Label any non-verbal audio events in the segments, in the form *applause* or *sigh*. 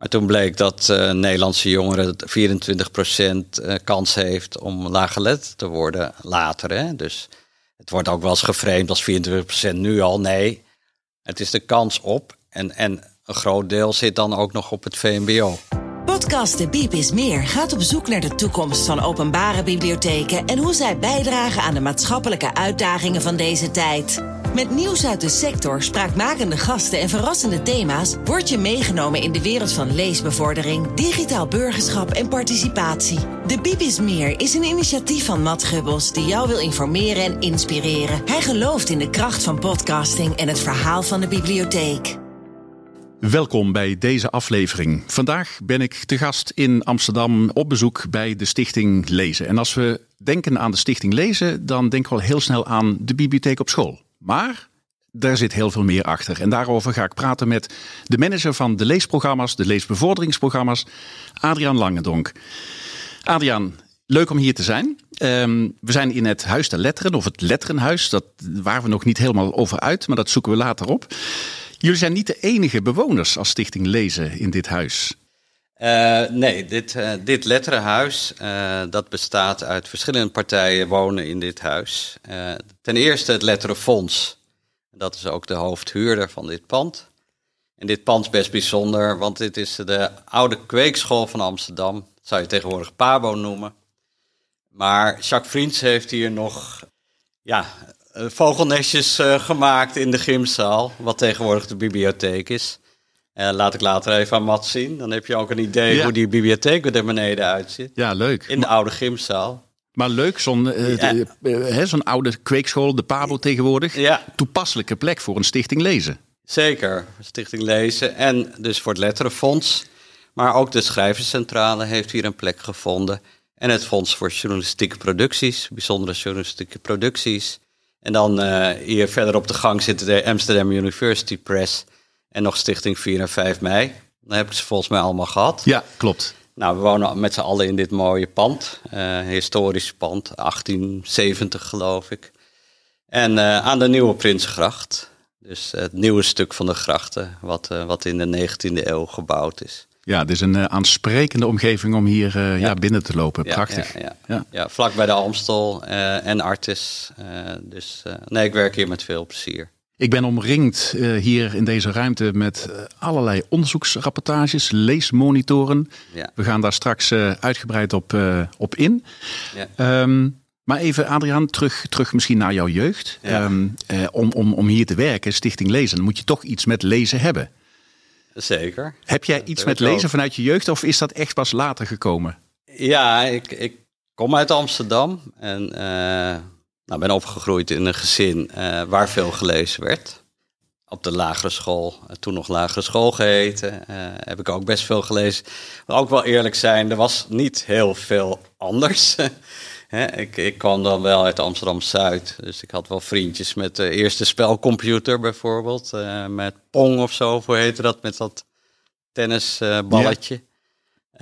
Maar toen bleek dat uh, Nederlandse jongeren 24% uh, kans heeft om laaggelet te worden later. Hè? Dus het wordt ook wel eens geframed als 24% nu al. Nee, het is de kans op. En, en een groot deel zit dan ook nog op het VMBO. Podcast De Biep is Meer gaat op zoek naar de toekomst van openbare bibliotheken en hoe zij bijdragen aan de maatschappelijke uitdagingen van deze tijd. Met nieuws uit de sector, spraakmakende gasten en verrassende thema's word je meegenomen in de wereld van leesbevordering, digitaal burgerschap en participatie. De Biep is Meer is een initiatief van Matt Gubbels die jou wil informeren en inspireren. Hij gelooft in de kracht van podcasting en het verhaal van de bibliotheek. Welkom bij deze aflevering. Vandaag ben ik te gast in Amsterdam op bezoek bij de Stichting Lezen. En als we denken aan de Stichting Lezen, dan denken we al heel snel aan de bibliotheek op school. Maar daar zit heel veel meer achter. En daarover ga ik praten met de manager van de leesprogramma's, de leesbevorderingsprogramma's, Adriaan Langendonk. Adriaan, leuk om hier te zijn. Ehm, we zijn in het Huis der Letteren, of het Letterenhuis. Dat waren we nog niet helemaal over uit, maar dat zoeken we later op. Jullie zijn niet de enige bewoners als Stichting Lezen in dit huis. Uh, nee, dit, uh, dit letterenhuis, uh, dat bestaat uit verschillende partijen wonen in dit huis. ten eerste het Letterenfonds. Dat is ook de hoofdhuurder van dit pand. En dit pand is best bijzonder, want dit is de oude kweekschool van Amsterdam. Dat zou je tegenwoordig Pabo noemen. Maar Jacques Vriends heeft hier nog ja, vogelnestjes gemaakt in de gymzaal, wat tegenwoordig de bibliotheek is. Laat ik later even aan Mat zien. Dan heb je ook een idee hoe die bibliotheek er beneden uitziet. Ja, leuk. In de oude gymzaal. Maar leuk, zo'n uh, uh, zo'n oude kweekschool, de Pabo tegenwoordig. Ja. Toepasselijke plek voor een stichting lezen. Zeker, stichting lezen. En dus voor het Letterenfonds. Maar ook de Schrijverscentrale heeft hier een plek gevonden. En het Fonds voor Journalistieke Producties, bijzondere journalistieke producties. En dan hier verder op de gang zit de Amsterdam University Press en nog Stichting 4 en 5 mei. Dan heb ik ze volgens mij allemaal gehad. Ja, klopt. Nou, we wonen met z'n allen in dit mooie pand. Uh, historisch pand, 1870 geloof ik. En uh, aan de Nieuwe Prinsengracht. Dus het nieuwe stuk van de grachten, wat, uh, wat in de 19e eeuw gebouwd is. Ja, het is een aansprekende omgeving om hier ja. ja. binnen te lopen. Prachtig. Ja, ja, ja. vlak bij de Amstel en Artis. dus nee, ik werk hier met veel plezier. Ik ben omringd uh, hier in deze ruimte met uh, allerlei onderzoeksrapportages, leesmonitoren. Ja. We gaan daar straks uh, uitgebreid op, op in. Ja. Um, maar even, Adriaan, terug, terug misschien naar jouw jeugd. Ja. Um, om, om, om hier te werken, Stichting Lezen, moet je toch iets met lezen hebben. Zeker. Heb jij iets met lezen ook. vanuit je jeugd of is dat echt pas later gekomen? Ja, ik, ik kom uit Amsterdam en nou, ben opgegroeid in een gezin uh, waar veel gelezen werd. Op de lagere school, uh, toen nog lagere school geheten, uh, heb ik ook best veel gelezen. Maar ook wel eerlijk zijn, er was niet heel veel anders. *laughs* ik, ik kwam dan wel uit Amsterdam-Zuid, dus ik had wel vriendjes met de eerste spelcomputer bijvoorbeeld. met Pong of zo, hoe heette dat, met dat tennisballetje.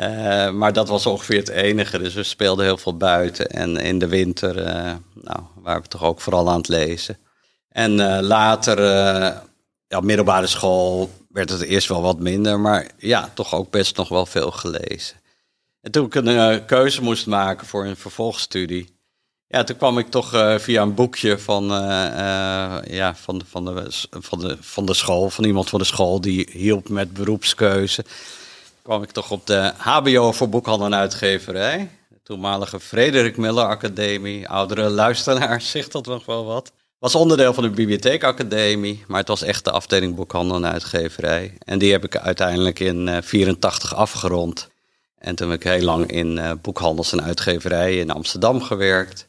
Uh, maar dat was ongeveer het enige. Dus we speelden heel veel buiten. En in de winter uh, nou, waren we toch ook vooral aan het lezen. En uh, later, ja, middelbare school, werd het eerst wel wat minder. Maar ja, toch ook best nog wel veel gelezen. En toen ik een keuze moest maken voor een vervolgstudie. Ja, toen kwam ik toch via een boekje van, ja, van, van, de, van, de, van de school, van iemand van de school die hielp met beroepskeuze kwam ik toch op de HBO voor boekhandel en uitgeverij. De toenmalige Frederik Miller Academie. Oudere luisteraars *laughs* zegt dat nog wel wat. Was onderdeel van de Bibliotheekacademie, maar het was echt de afdeling boekhandel en uitgeverij. En die heb ik uiteindelijk in 1984 uh, afgerond. En toen heb ik heel lang in uh, boekhandels en uitgeverijen in Amsterdam gewerkt.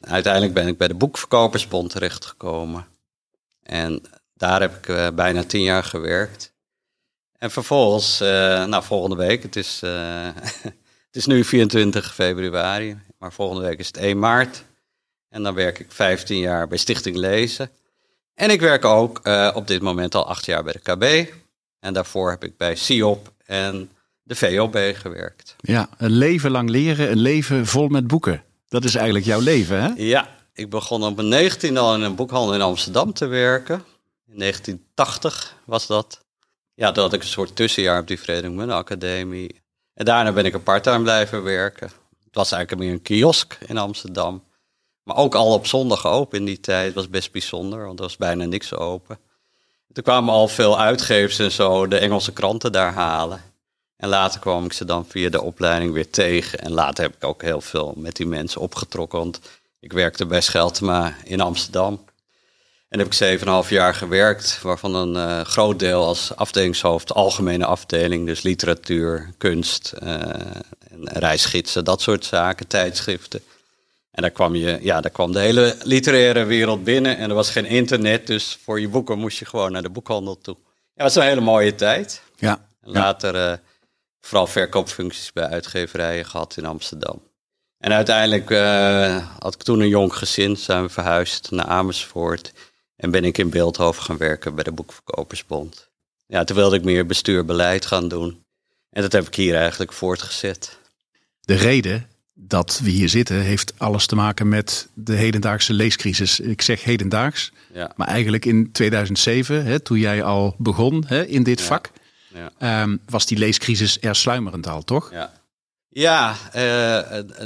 Uiteindelijk ben ik bij de Boekverkopersbond terechtgekomen. En daar heb ik uh, bijna tien jaar gewerkt. En vervolgens, uh, nou volgende week, het is, uh, *laughs* het is nu 24 februari, maar volgende week is het 1 maart. En dan werk ik 15 jaar bij Stichting Lezen. En ik werk ook uh, op dit moment al acht jaar bij de KB. En daarvoor heb ik bij SIOP en de VOB gewerkt. Ja, een leven lang leren, een leven vol met boeken. Dat is eigenlijk jouw leven, hè? Ja, ik begon op mijn 19 al in een boekhandel in Amsterdam te werken. In 1980 was dat. Ja, had ik een soort tussenjaar op die Frederik Academie. En daarna ben ik een parttime blijven werken. Het was eigenlijk meer een kiosk in Amsterdam. Maar ook al op zondag open in die tijd. Het was best bijzonder, want er was bijna niks open. Toen kwamen al veel uitgevers en zo de Engelse kranten daar halen. En later kwam ik ze dan via de opleiding weer tegen. En later heb ik ook heel veel met die mensen opgetrokken. Want ik werkte bij Scheltema in Amsterdam. En heb ik zeven en half jaar gewerkt, waarvan een uh, groot deel als afdelingshoofd, algemene afdeling, dus literatuur, kunst, uh, en reisgidsen, dat soort zaken, tijdschriften. En daar kwam, je, ja, daar kwam de hele literaire wereld binnen en er was geen internet, dus voor je boeken moest je gewoon naar de boekhandel toe. Ja, dat was een hele mooie tijd. Ja. En later uh, vooral verkoopfuncties bij uitgeverijen gehad in Amsterdam. En uiteindelijk had ik toen een jong gezin, zijn we verhuisd naar Amersfoort. En ben ik in Beeldhoven gaan werken bij de Boekverkopersbond. Ja, toen wilde ik meer bestuurbeleid gaan doen. En dat heb ik hier eigenlijk voortgezet. De reden dat we hier zitten heeft alles te maken met de hedendaagse leescrisis. Ik zeg hedendaags, ja. maar eigenlijk in 2007, hè, toen jij al begon hè, in dit vak, ja. Um, was die leescrisis er sluimerend al, toch? Ja. Ja, uh,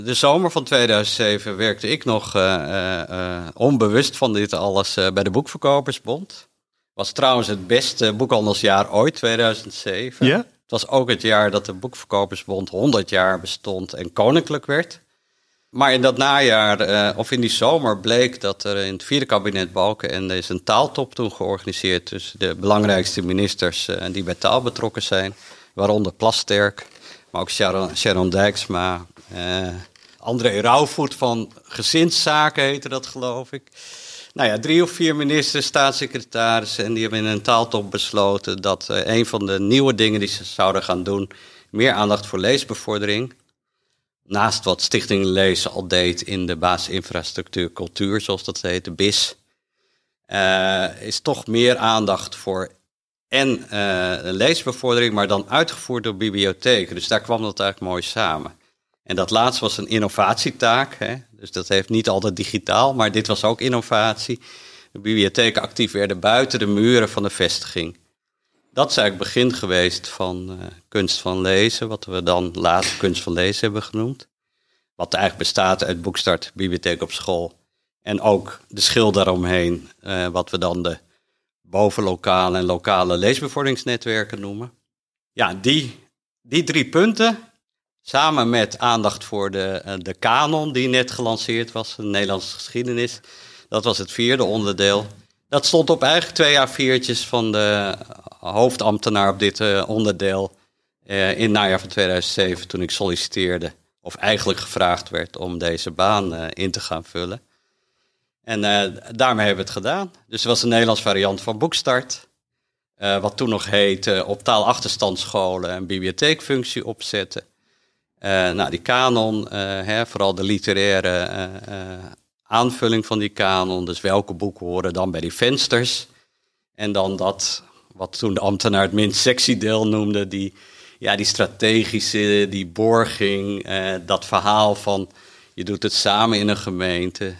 de zomer van 2007 werkte ik nog uh, uh, onbewust van dit alles bij de Boekverkopersbond. Was trouwens het beste boekhandelsjaar ooit, 2007. Ja? Het was ook het jaar dat de Boekverkopersbond 100 jaar bestond en koninklijk werd. Maar in dat najaar, of in die zomer, bleek dat er in het vierde kabinet Balken en is een taaltop toen georganiseerd tussen de belangrijkste ministers die bij taal betrokken zijn, waaronder Plasterk. Ook Sharon, Sharon Dijksma. Uh, André Rauwvoet van Gezinszaken heette dat, geloof ik. Nou ja, drie of vier ministers, staatssecretarissen. En die hebben in een taaltop besloten dat uh, een van de nieuwe dingen die ze zouden gaan doen. meer aandacht voor leesbevordering. Naast wat Stichting Lezen al deed in de basisinfrastructuur cultuur, zoals dat heet, de BIS. Uh, is toch meer aandacht voor en uh, leesbevordering, maar dan uitgevoerd door bibliotheken. Dus daar kwam dat eigenlijk mooi samen. En dat laatste was een innovatietaak. Hè? Dus dat heeft niet altijd digitaal, maar dit was ook innovatie. De bibliotheken actief werden buiten de muren van de vestiging. Dat is eigenlijk het begin geweest van uh, kunst van lezen, wat we dan later kunst van lezen hebben genoemd. Wat eigenlijk bestaat uit boekstart, bibliotheek op school. En ook de schil daaromheen, uh, wat we dan de bovenlokale en lokale leesbevorderingsnetwerken noemen. Ja, die, die drie punten, samen met aandacht voor de, eh, de kanon die net gelanceerd was, de Nederlandse geschiedenis, dat was het vierde onderdeel. Dat stond op eigenlijk twee A4'tjes van de hoofdambtenaar op dit uh, onderdeel uh, in het najaar van 2007 toen ik solliciteerde. Of eigenlijk gevraagd werd om deze baan in te gaan vullen. En uh, daarmee hebben we het gedaan. Dus het was een Nederlands variant van Boekstart. Uh, wat toen nog heette uh, op taalachterstandsscholen een bibliotheekfunctie opzetten. nou, die kanon, hè, vooral de literaire aanvulling van die kanon. Dus welke boeken horen dan bij die vensters? En dan dat, wat toen de ambtenaar het minst sexy deel noemde, die, ja, die strategische, die borging, dat verhaal van je doet het samen in een gemeente.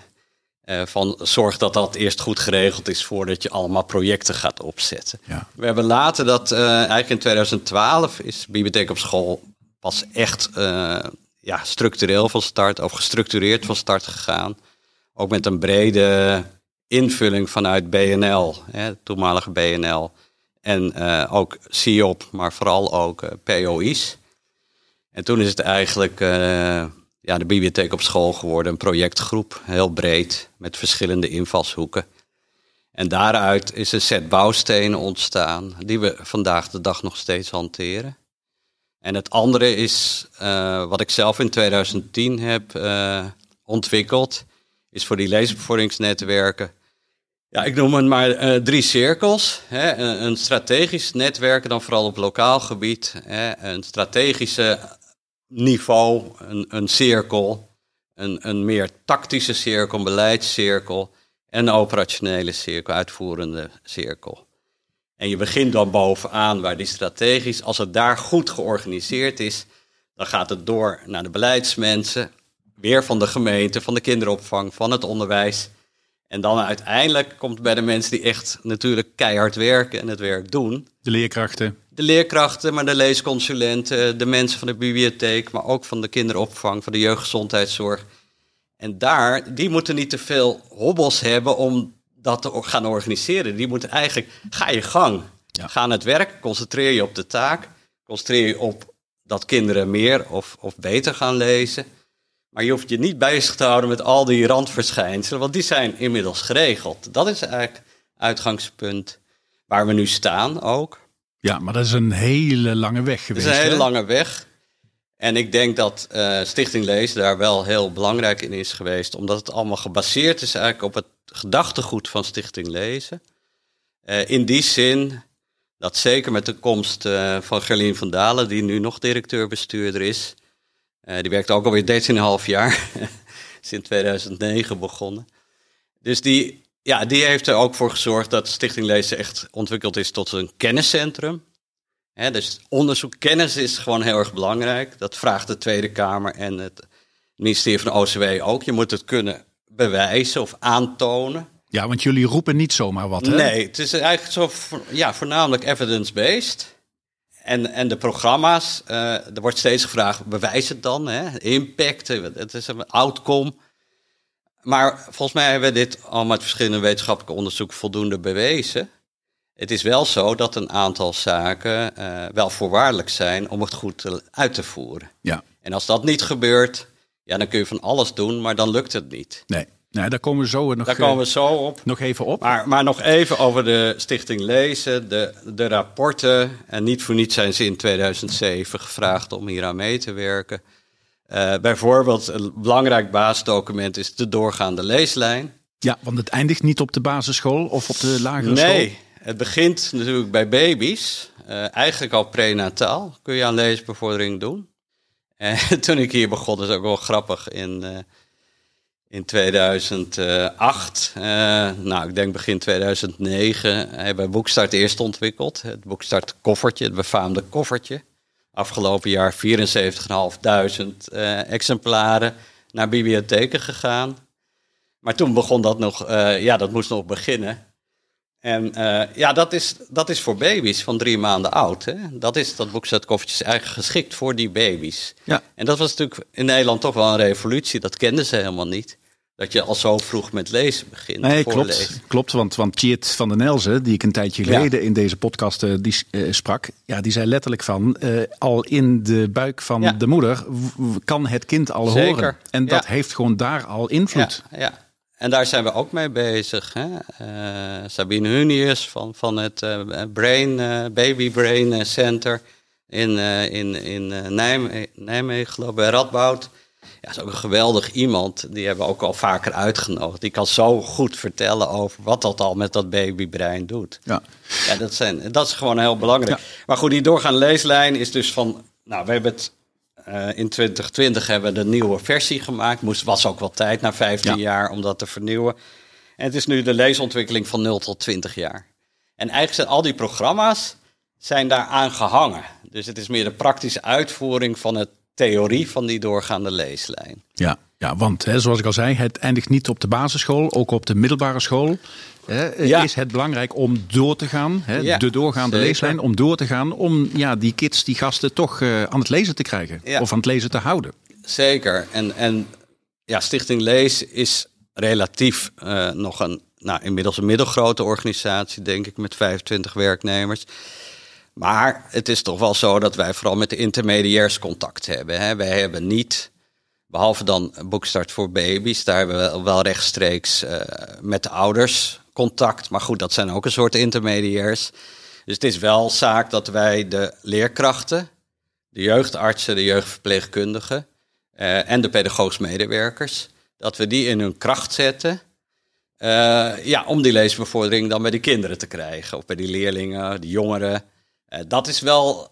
Uh, van zorg dat dat eerst goed geregeld is voordat je allemaal projecten gaat opzetten. Ja. We hebben later dat, uh, eigenlijk in 2012 is Bibliotheek op school pas echt uh, ja, structureel van start, of gestructureerd van start gegaan. Ook met een brede invulling vanuit BNL, hè, toenmalige BNL. En ook CIOP, maar vooral ook POI's. En toen is het eigenlijk ja, de bibliotheek op school geworden. Een projectgroep, heel breed, met verschillende invalshoeken. En daaruit is een set bouwstenen ontstaan, die we vandaag de dag nog steeds hanteren. En het andere is, uh, wat ik zelf in 2010 heb uh, ontwikkeld, is voor die leesbevorderingsnetwerken. Ja, ik noem het maar uh, drie cirkels. Hè. Een, een, strategisch netwerk, dan vooral op lokaal gebied. Hè. Een strategische niveau, een, een cirkel, een, een meer tactische cirkel, een beleidscirkel en een operationele cirkel, uitvoerende cirkel. En je begint dan bovenaan waar die strategisch, als het daar goed georganiseerd is, dan gaat het door naar de beleidsmensen, weer van de gemeente, van de kinderopvang, van het onderwijs. En dan uiteindelijk komt het bij de mensen die echt natuurlijk keihard werken en het werk doen. De leerkrachten. De leerkrachten, maar de leesconsulenten, de mensen van de bibliotheek, maar ook van de kinderopvang, van de jeugdgezondheidszorg. En daar, die moeten niet te veel hobbels hebben om dat te gaan organiseren. Die moeten eigenlijk, ga je gang. Ga aan het werk, concentreer je op de taak. Concentreer je op dat kinderen meer of, of beter gaan lezen. Maar je hoeft je niet bezig te houden met al die randverschijnselen, want die zijn inmiddels geregeld. Dat is eigenlijk uitgangspunt waar we nu staan ook. Ja, maar dat is een hele lange weg geweest. Het is een hele lange weg. En ik denk dat uh, Stichting Lees daar wel heel belangrijk in is geweest, omdat het allemaal gebaseerd is eigenlijk op het gedachtegoed van Stichting Lezen. Uh, in die zin dat zeker met de komst uh, van Gerlien van Dalen, die nu nog directeur-bestuurder is, die werkt ook alweer 13,5 jaar, *laughs* sinds 2009 begonnen. Dus die, ja, die heeft er ook voor gezorgd dat Stichting Lezen echt ontwikkeld is tot een kenniscentrum dus onderzoek, kennis is gewoon heel erg belangrijk. Dat vraagt de Tweede Kamer en het ministerie van OCW ook. Je moet het kunnen bewijzen of aantonen. Ja, want jullie roepen niet zomaar wat, hè? Nee, het is eigenlijk zo, ja, voornamelijk evidence-based. En, en de programma's, uh, er wordt steeds gevraagd, bewijs het dan, hè? Impact, het is een outcome. Maar volgens mij hebben we dit al met verschillende wetenschappelijke onderzoeken voldoende bewezen. Het is wel zo dat een aantal zaken uh, wel voorwaardelijk zijn om het goed te, uit te voeren. Ja. En als dat niet gebeurt, ja, dan kun je van alles doen, maar dan lukt het niet. Nee, nee daar komen we zo nog, daar komen we zo op. nog even op. Maar, maar nog even over de Stichting Lezen, de, de rapporten. En niet voor niets zijn ze in 2007 gevraagd om hier aan mee te werken. Uh, bijvoorbeeld, een belangrijk basisdocument is de doorgaande leeslijn. Ja, want het eindigt niet op de basisschool of op de lagere nee, school. Nee, het begint natuurlijk bij baby's. Uh, eigenlijk al prenataal kun je aan leesbevordering doen. *laughs* En toen ik hier begon, is ook wel grappig, in, uh, in 2008, uh, nou ik denk begin 2009, hebben we Boekstart eerst ontwikkeld. Het Boekstart koffertje, het befaamde koffertje. Afgelopen jaar 74.500 exemplaren naar bibliotheken gegaan. Maar toen begon dat nog, ja dat moest nog beginnen. En uh, ja, dat is, dat is voor baby's van drie maanden oud. Hè? Dat is dat boekzetkoffertje eigenlijk geschikt voor die baby's. Ja. En dat was natuurlijk in Nederland toch wel een revolutie. Dat kenden ze helemaal niet. Dat je al zo vroeg met lezen begint. Nee, klopt. Klopt, want, want Tjeerd van den Elzen, die ik een tijdje geleden ja. in deze podcast uh, die, uh, sprak, ja, die zei letterlijk van, uh, al in de buik van ja. de moeder kan het kind al Zeker. horen. En dat ja. heeft gewoon daar al invloed. ja. En daar zijn we ook mee bezig. Hè? Sabine Hunius van, van het Brain, Baby Brain Center in, in, in Nijmegen, Nijmegen, geloof ik, bij Radboud. Ja, is ook een geweldig iemand. Die hebben we ook al vaker uitgenodigd. Die kan zo goed vertellen over wat dat al met dat babybrein doet. Ja. Ja, dat, zijn, dat is gewoon heel belangrijk. Ja. Maar goed, die doorgaande leeslijn is dus van... Nou, we hebben het uh, in 2020 hebben we de nieuwe versie gemaakt. Moest, was ook wel tijd na 15 ja. jaar om dat te vernieuwen. En het is nu de leesontwikkeling van 0 tot 20 jaar. En eigenlijk zijn al die programma's zijn daaraan gehangen. Dus het is meer de praktische uitvoering van het theorie van die doorgaande leeslijn. Ja, ja want hè, zoals ik al zei, het eindigt niet op de basisschool, ook op de middelbare school. Hè, ja. Is het belangrijk om door te gaan, hè, ja, de doorgaande zeker. leeslijn, om door te gaan, om ja, die kids, die gasten toch uh, aan het lezen te krijgen ja. of aan het lezen te houden. Zeker. En, en ja, Stichting Lees is relatief uh, nog een, nou, inmiddels een middelgrote organisatie, denk ik, met 25 werknemers. Maar het is toch wel zo dat wij vooral met de intermediairs contact hebben. Hè. Wij hebben niet, behalve dan Boekstart voor Baby's, daar hebben we wel rechtstreeks uh, met de ouders contact. Maar goed, dat zijn ook een soort intermediairs. Dus het is wel zaak dat wij de leerkrachten, de jeugdartsen, de jeugdverpleegkundigen uh, en de pedagogisch medewerkers, dat we die in hun kracht zetten. Uh, ja, om die leesbevordering dan bij de kinderen te krijgen. Of bij die leerlingen, die jongeren. Uh, dat is wel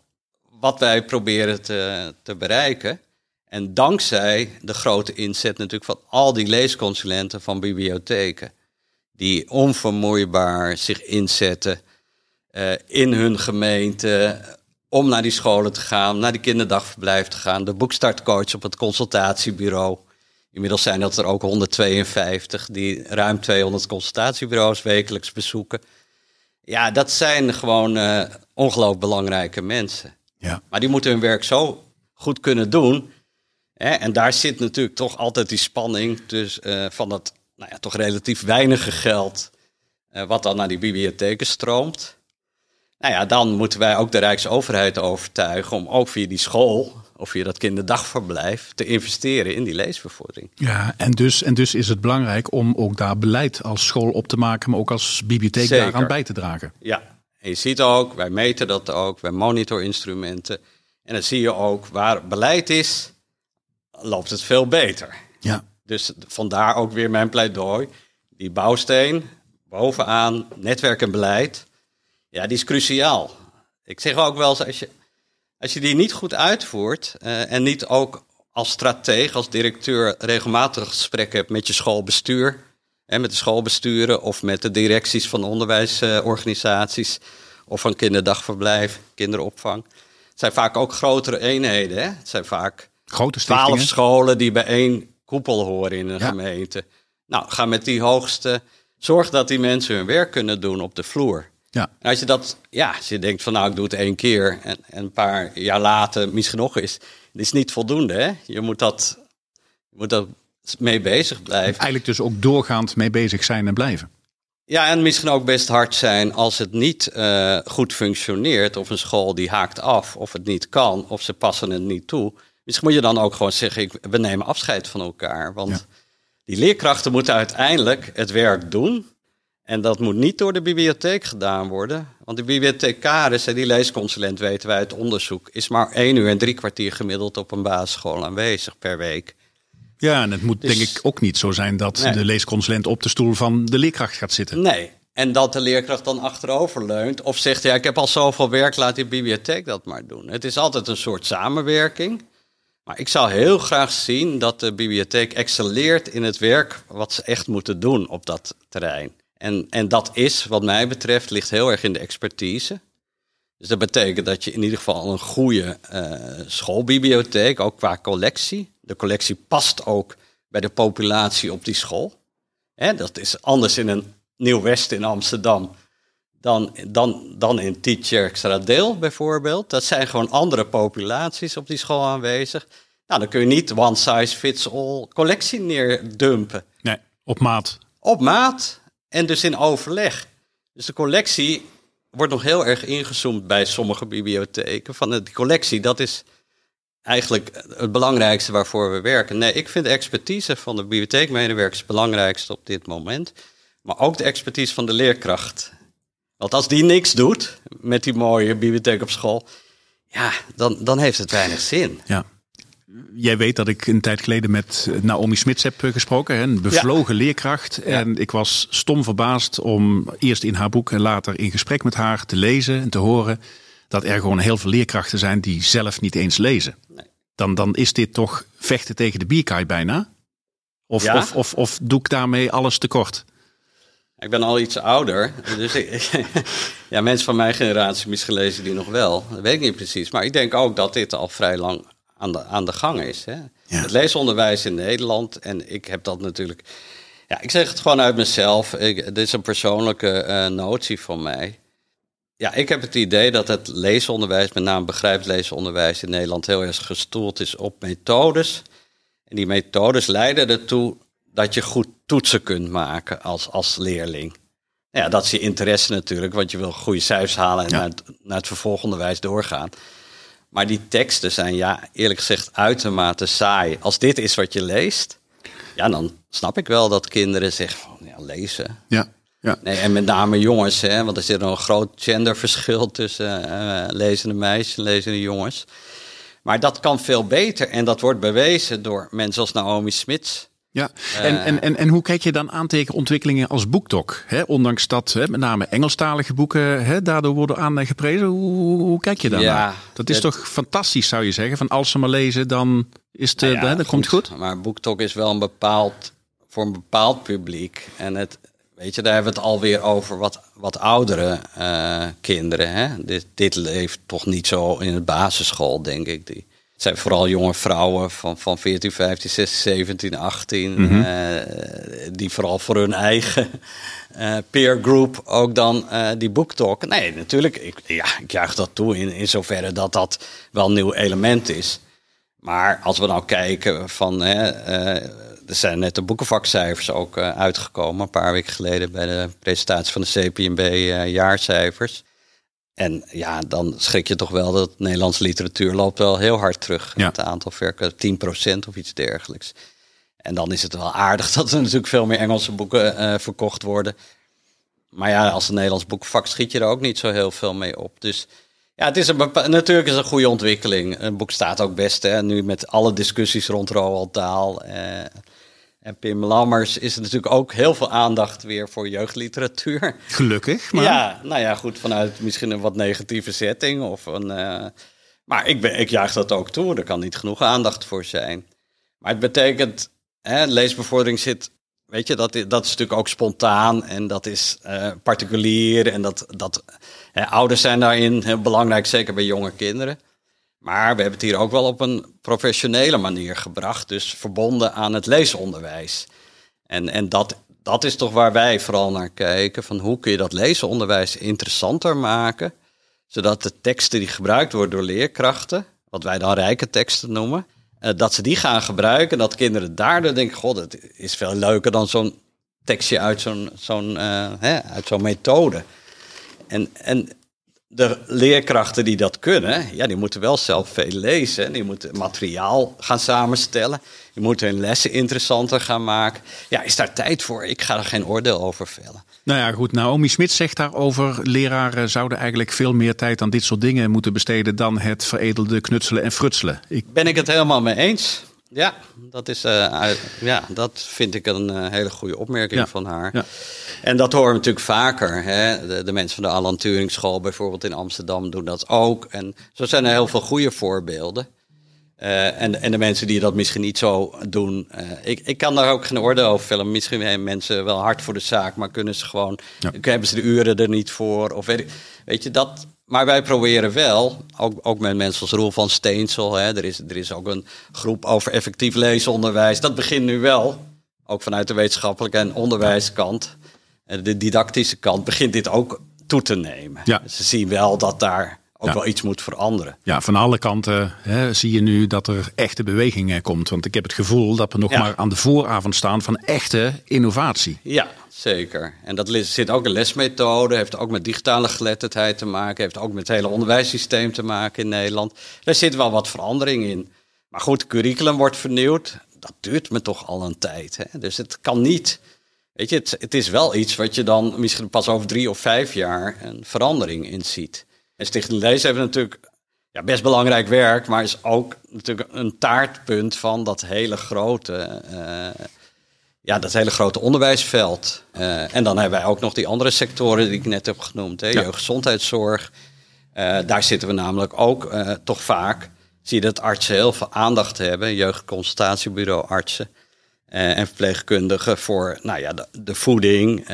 wat wij proberen te, te bereiken. En dankzij de grote inzet natuurlijk van al die leesconsulenten van bibliotheken. Die onvermoeibaar zich inzetten uh, in hun gemeente om naar die scholen te gaan, naar die kinderdagverblijf te gaan. De boekstartcoach op het consultatiebureau Inmiddels zijn dat er ook 152 die ruim 200 consultatiebureaus wekelijks bezoeken. Ja, dat zijn gewoon uh, ongelooflijk belangrijke mensen. Ja. Maar die moeten hun werk zo goed kunnen doen. Hè? En daar zit natuurlijk toch altijd die spanning dus, uh, van dat nou ja, toch relatief weinige geld. Uh, wat dan naar die bibliotheken stroomt. Nou ja, dan moeten wij ook de Rijksoverheid overtuigen om ook via die school of via dat kinderdagverblijf te investeren in die leesbevordering. Ja, en dus, en dus is het belangrijk om ook daar beleid als school op te maken, maar ook als bibliotheek Zeker. daaraan bij te dragen. Ja, en je ziet ook, wij meten dat ook, wij monitorinstrumenten. En dan zie je ook waar beleid is, loopt het veel beter. Ja. Dus vandaar ook weer mijn pleidooi. Die bouwsteen, bovenaan, netwerk en beleid, ja, die is cruciaal. Ik zeg ook wel eens, als je, als je die niet goed uitvoert uh, en niet ook als strateeg, als directeur regelmatig gesprekken hebt met je schoolbestuur, en met de schoolbesturen of met de directies van onderwijsorganisaties of van kinderdagverblijf, kinderopvang. Het zijn vaak ook grotere eenheden. Hè? Het zijn vaak Grote twaalf scholen die bij één koepel horen in een Ja. gemeente. Nou, ga met die hoogste. Zorg dat die mensen hun werk kunnen doen op de vloer. Ja. En als je dat, ja, als je denkt van nou, ik doe het één keer en, en een paar jaar later misschien nog eens. Het is niet voldoende, hè? Je moet dat, je moet dat mee bezig blijven. Eigenlijk dus ook doorgaand mee bezig zijn en blijven. Ja, en misschien ook best hard zijn als het niet eh, goed functioneert. Of een school die haakt af, of het niet kan, of ze passen het niet toe. Misschien moet je dan ook gewoon zeggen, ik, we nemen afscheid van elkaar. Want Ja. die leerkrachten moeten uiteindelijk het werk doen. En dat moet niet door de bibliotheek gedaan worden. Want de bibliothecaris en die leesconsulent, weten wij uit onderzoek, is maar één uur en drie kwartier gemiddeld op een basisschool aanwezig per week. Ja, en het moet Dus- denk ik ook niet zo zijn dat Nee. de leesconsulent op de stoel van de leerkracht gaat zitten. Nee. En dat de leerkracht dan achterover leunt of zegt, ja, ik heb al zoveel werk, laat die bibliotheek dat maar doen. Het is altijd een soort samenwerking. Maar ik zou heel graag zien dat de bibliotheek excelleert in het werk wat ze echt moeten doen op dat terrein. En, en dat is, wat mij betreft, ligt heel erg in de expertise. Dus dat betekent dat je in ieder geval een goede eh, schoolbibliotheek, ook qua collectie. De collectie past ook bij de populatie op die school. Hè, dat is anders in een Nieuw-West in Amsterdam dan, dan, dan in Tietjerkstradeel bijvoorbeeld. Dat zijn gewoon andere populaties op die school aanwezig. Nou, dan kun je niet one size fits all collectie neerdumpen. Nee, op maat. Op maat en dus in overleg. Dus de collectie wordt nog heel erg ingezoomd bij sommige bibliotheken. Van de- collectie, dat is eigenlijk het belangrijkste waarvoor we werken. Nee, ik vind de expertise van de bibliotheekmedewerkers het belangrijkste op dit moment. Maar ook de expertise van de leerkracht. Want als die niks doet met die mooie bibliotheek op school, ja, dan, dan heeft het weinig zin. Ja. Jij weet dat ik een tijd geleden met Naomi Smits heb eh, gesproken, hè, een bevlogen leerkracht. En ik was stom verbaasd om eerst in haar boek en later in gesprek met haar te lezen en te horen dat er gewoon heel veel leerkrachten zijn die zelf niet eens lezen. Nee. Dan, dan is dit toch vechten tegen de bierkaai bijna? Of, Ja. of, of, of doe ik daarmee alles tekort? Ik ben al iets ouder, dus ik, *laughs* ja, mensen van mijn generatie misschien lezen die nog wel. Dat weet ik niet precies. Maar ik denk ook dat dit al vrij lang aan de, aan de gang is. Hè? Ja. Het leesonderwijs in Nederland, en ik heb dat natuurlijk... Ja, ik zeg het gewoon uit mezelf. Ik, dit is een persoonlijke eh, notie van mij. Ja, ik heb het idee dat het leesonderwijs, met name begrijpend leesonderwijs in Nederland, heel erg gestoeld is op methodes. En die methodes leiden ertoe dat je goed toetsen kunt maken als, als leerling. Ja, dat is je interesse natuurlijk, want je wil goede cijfers halen en Ja. naar, het, naar het vervolgonderwijs doorgaan. Maar die teksten zijn, ja, eerlijk gezegd, uitermate saai. Als dit is wat je leest, ja, dan snap ik wel dat kinderen zeggen van, ja, lezen. Ja, ja. Nee, en met name jongens, hè, want er zit nog een groot genderverschil tussen eh, lezende meisjes en lezende jongens. Maar dat kan veel beter en dat wordt bewezen door mensen als Naomi Smits. Ja, en, en, en, en hoe kijk je dan aan tegen ontwikkelingen als BookTok? Hè? Ondanks dat hè, met name Engelstalige boeken hè, daardoor worden aangeprezen. Hoe, hoe kijk je daarnaar? Ja, dat is het- toch fantastisch, zou je zeggen? Van als ze maar lezen, dan is het, eh, Nou ja, hè, dat komt goed. Maar BookTok is wel een bepaald, voor een bepaald publiek. En het, weet je, daar hebben we het alweer over wat, wat oudere eh, kinderen. Hè? Dit, dit leeft toch niet zo in de basisschool, denk ik. Die, Het zijn vooral jonge vrouwen van, van 14, 15, 16, 17, 18. die vooral voor hun eigen uh, peer group ook dan uh, die boektalk. Nee, natuurlijk, ik, ja, ik juich dat toe in, in zoverre dat dat wel een nieuw element is. Maar als we nou kijken van, hè, uh, er zijn net de boekenvakcijfers ook uitgekomen, een paar weken geleden bij de presentatie van de CPNB jaarcijfers. En ja, dan schrik je toch wel dat Nederlandse literatuur loopt wel heel hard terug. Ja. Het aantal verken 10% of iets dergelijks. En dan is het wel aardig *laughs* dat er natuurlijk veel meer Engelse boeken uh, verkocht worden. Maar ja, als een Nederlands boekvak schiet je er ook niet zo heel veel mee op. Dus ja, het is een natuurlijk is het een goede ontwikkeling. Een boek staat ook best. Hè. Nu met alle discussies rond Roald Dahl eh, en Pim Lammers is er natuurlijk ook heel veel aandacht weer voor jeugdliteratuur. Gelukkig. Maar... Ja, nou ja, goed, vanuit misschien een wat negatieve setting. Of een, uh, maar ik, ben, ik juich dat ook toe. Er kan niet genoeg aandacht voor zijn. Maar het betekent hè, leesbevordering zit, weet je, dat, dat is natuurlijk ook spontaan en dat is uh, particulier. En dat, dat hè, ouders zijn daarin heel belangrijk, zeker bij jonge kinderen. Maar we hebben het hier ook wel op een professionele manier gebracht, dus verbonden aan het leesonderwijs. En, en dat, dat is toch waar wij vooral naar kijken, van hoe kun je dat leesonderwijs interessanter maken, zodat de teksten die gebruikt worden door leerkrachten, wat wij dan rijke teksten noemen, eh, dat ze die gaan gebruiken. Dat kinderen daardoor denken: God, het is veel leuker dan zo'n tekstje uit zo'n zo'n uh, uit zo'n methode. En, en de leerkrachten die dat kunnen, ja, die moeten wel zelf veel lezen. Die moeten materiaal gaan samenstellen. Die moeten hun lessen interessanter gaan maken. Ja, is daar tijd voor? Ik ga er geen oordeel over vellen. Nou ja, goed. Naomi Smit zegt daarover: leraren zouden eigenlijk veel meer tijd aan dit soort dingen moeten besteden dan het veredelde knutselen en frutselen. Ik... Ben ik het helemaal mee eens? Ja, dat, is, uh, ja, dat vind ik een uh, hele goede opmerking van haar. Ja. En dat horen we natuurlijk vaker. Hè? De, de, mensen van de Alan Turing School bijvoorbeeld in Amsterdam doen dat ook. En zo zijn er heel veel goede voorbeelden. Uh, en, en de mensen die dat misschien niet zo doen. ik, ik kan daar ook geen orde over vellen. Misschien hebben mensen wel hard voor de zaak, maar kunnen ze gewoon. Ja. Hebben ze de uren er niet voor? Of weet, weet je, dat, maar wij proberen wel, ook, ook met mensen als Roel van Steensel, hè, er, is, er is ook een groep over effectief leesonderwijs. Dat begint nu wel, ook vanuit de wetenschappelijke en onderwijskant. En de didactische kant begint dit ook toe te nemen. Ja. Ze zien wel dat daar ook wel iets moet veranderen. Ja, van alle kanten hè, zie je nu dat er echte beweging komt. Want ik heb het gevoel dat we nog maar aan de vooravond staan van echte innovatie. Ja, zeker. En dat zit ook een lesmethode, heeft ook met digitale geletterdheid te maken, heeft ook met het hele onderwijssysteem te maken in Nederland. Daar zit wel wat verandering in. Maar goed, het curriculum wordt vernieuwd. Dat duurt me toch al een tijd. Hè? Dus het kan niet. Weet je, het, het is wel iets wat je dan misschien pas over drie of vijf jaar een verandering in ziet. En Stichting Lees heeft natuurlijk ja, best belangrijk werk, maar is ook natuurlijk een taartpunt van dat hele grote, uh, ja, dat hele grote onderwijsveld. Uh, en dan hebben wij ook nog die andere sectoren die ik net heb genoemd, hè, ja. jeugdgezondheidszorg. Uh, daar zitten we namelijk ook toch vaak, zie je dat artsen heel veel aandacht hebben, jeugdconsultatiebureau artsen. en verpleegkundigen voor nou ja, de, de voeding,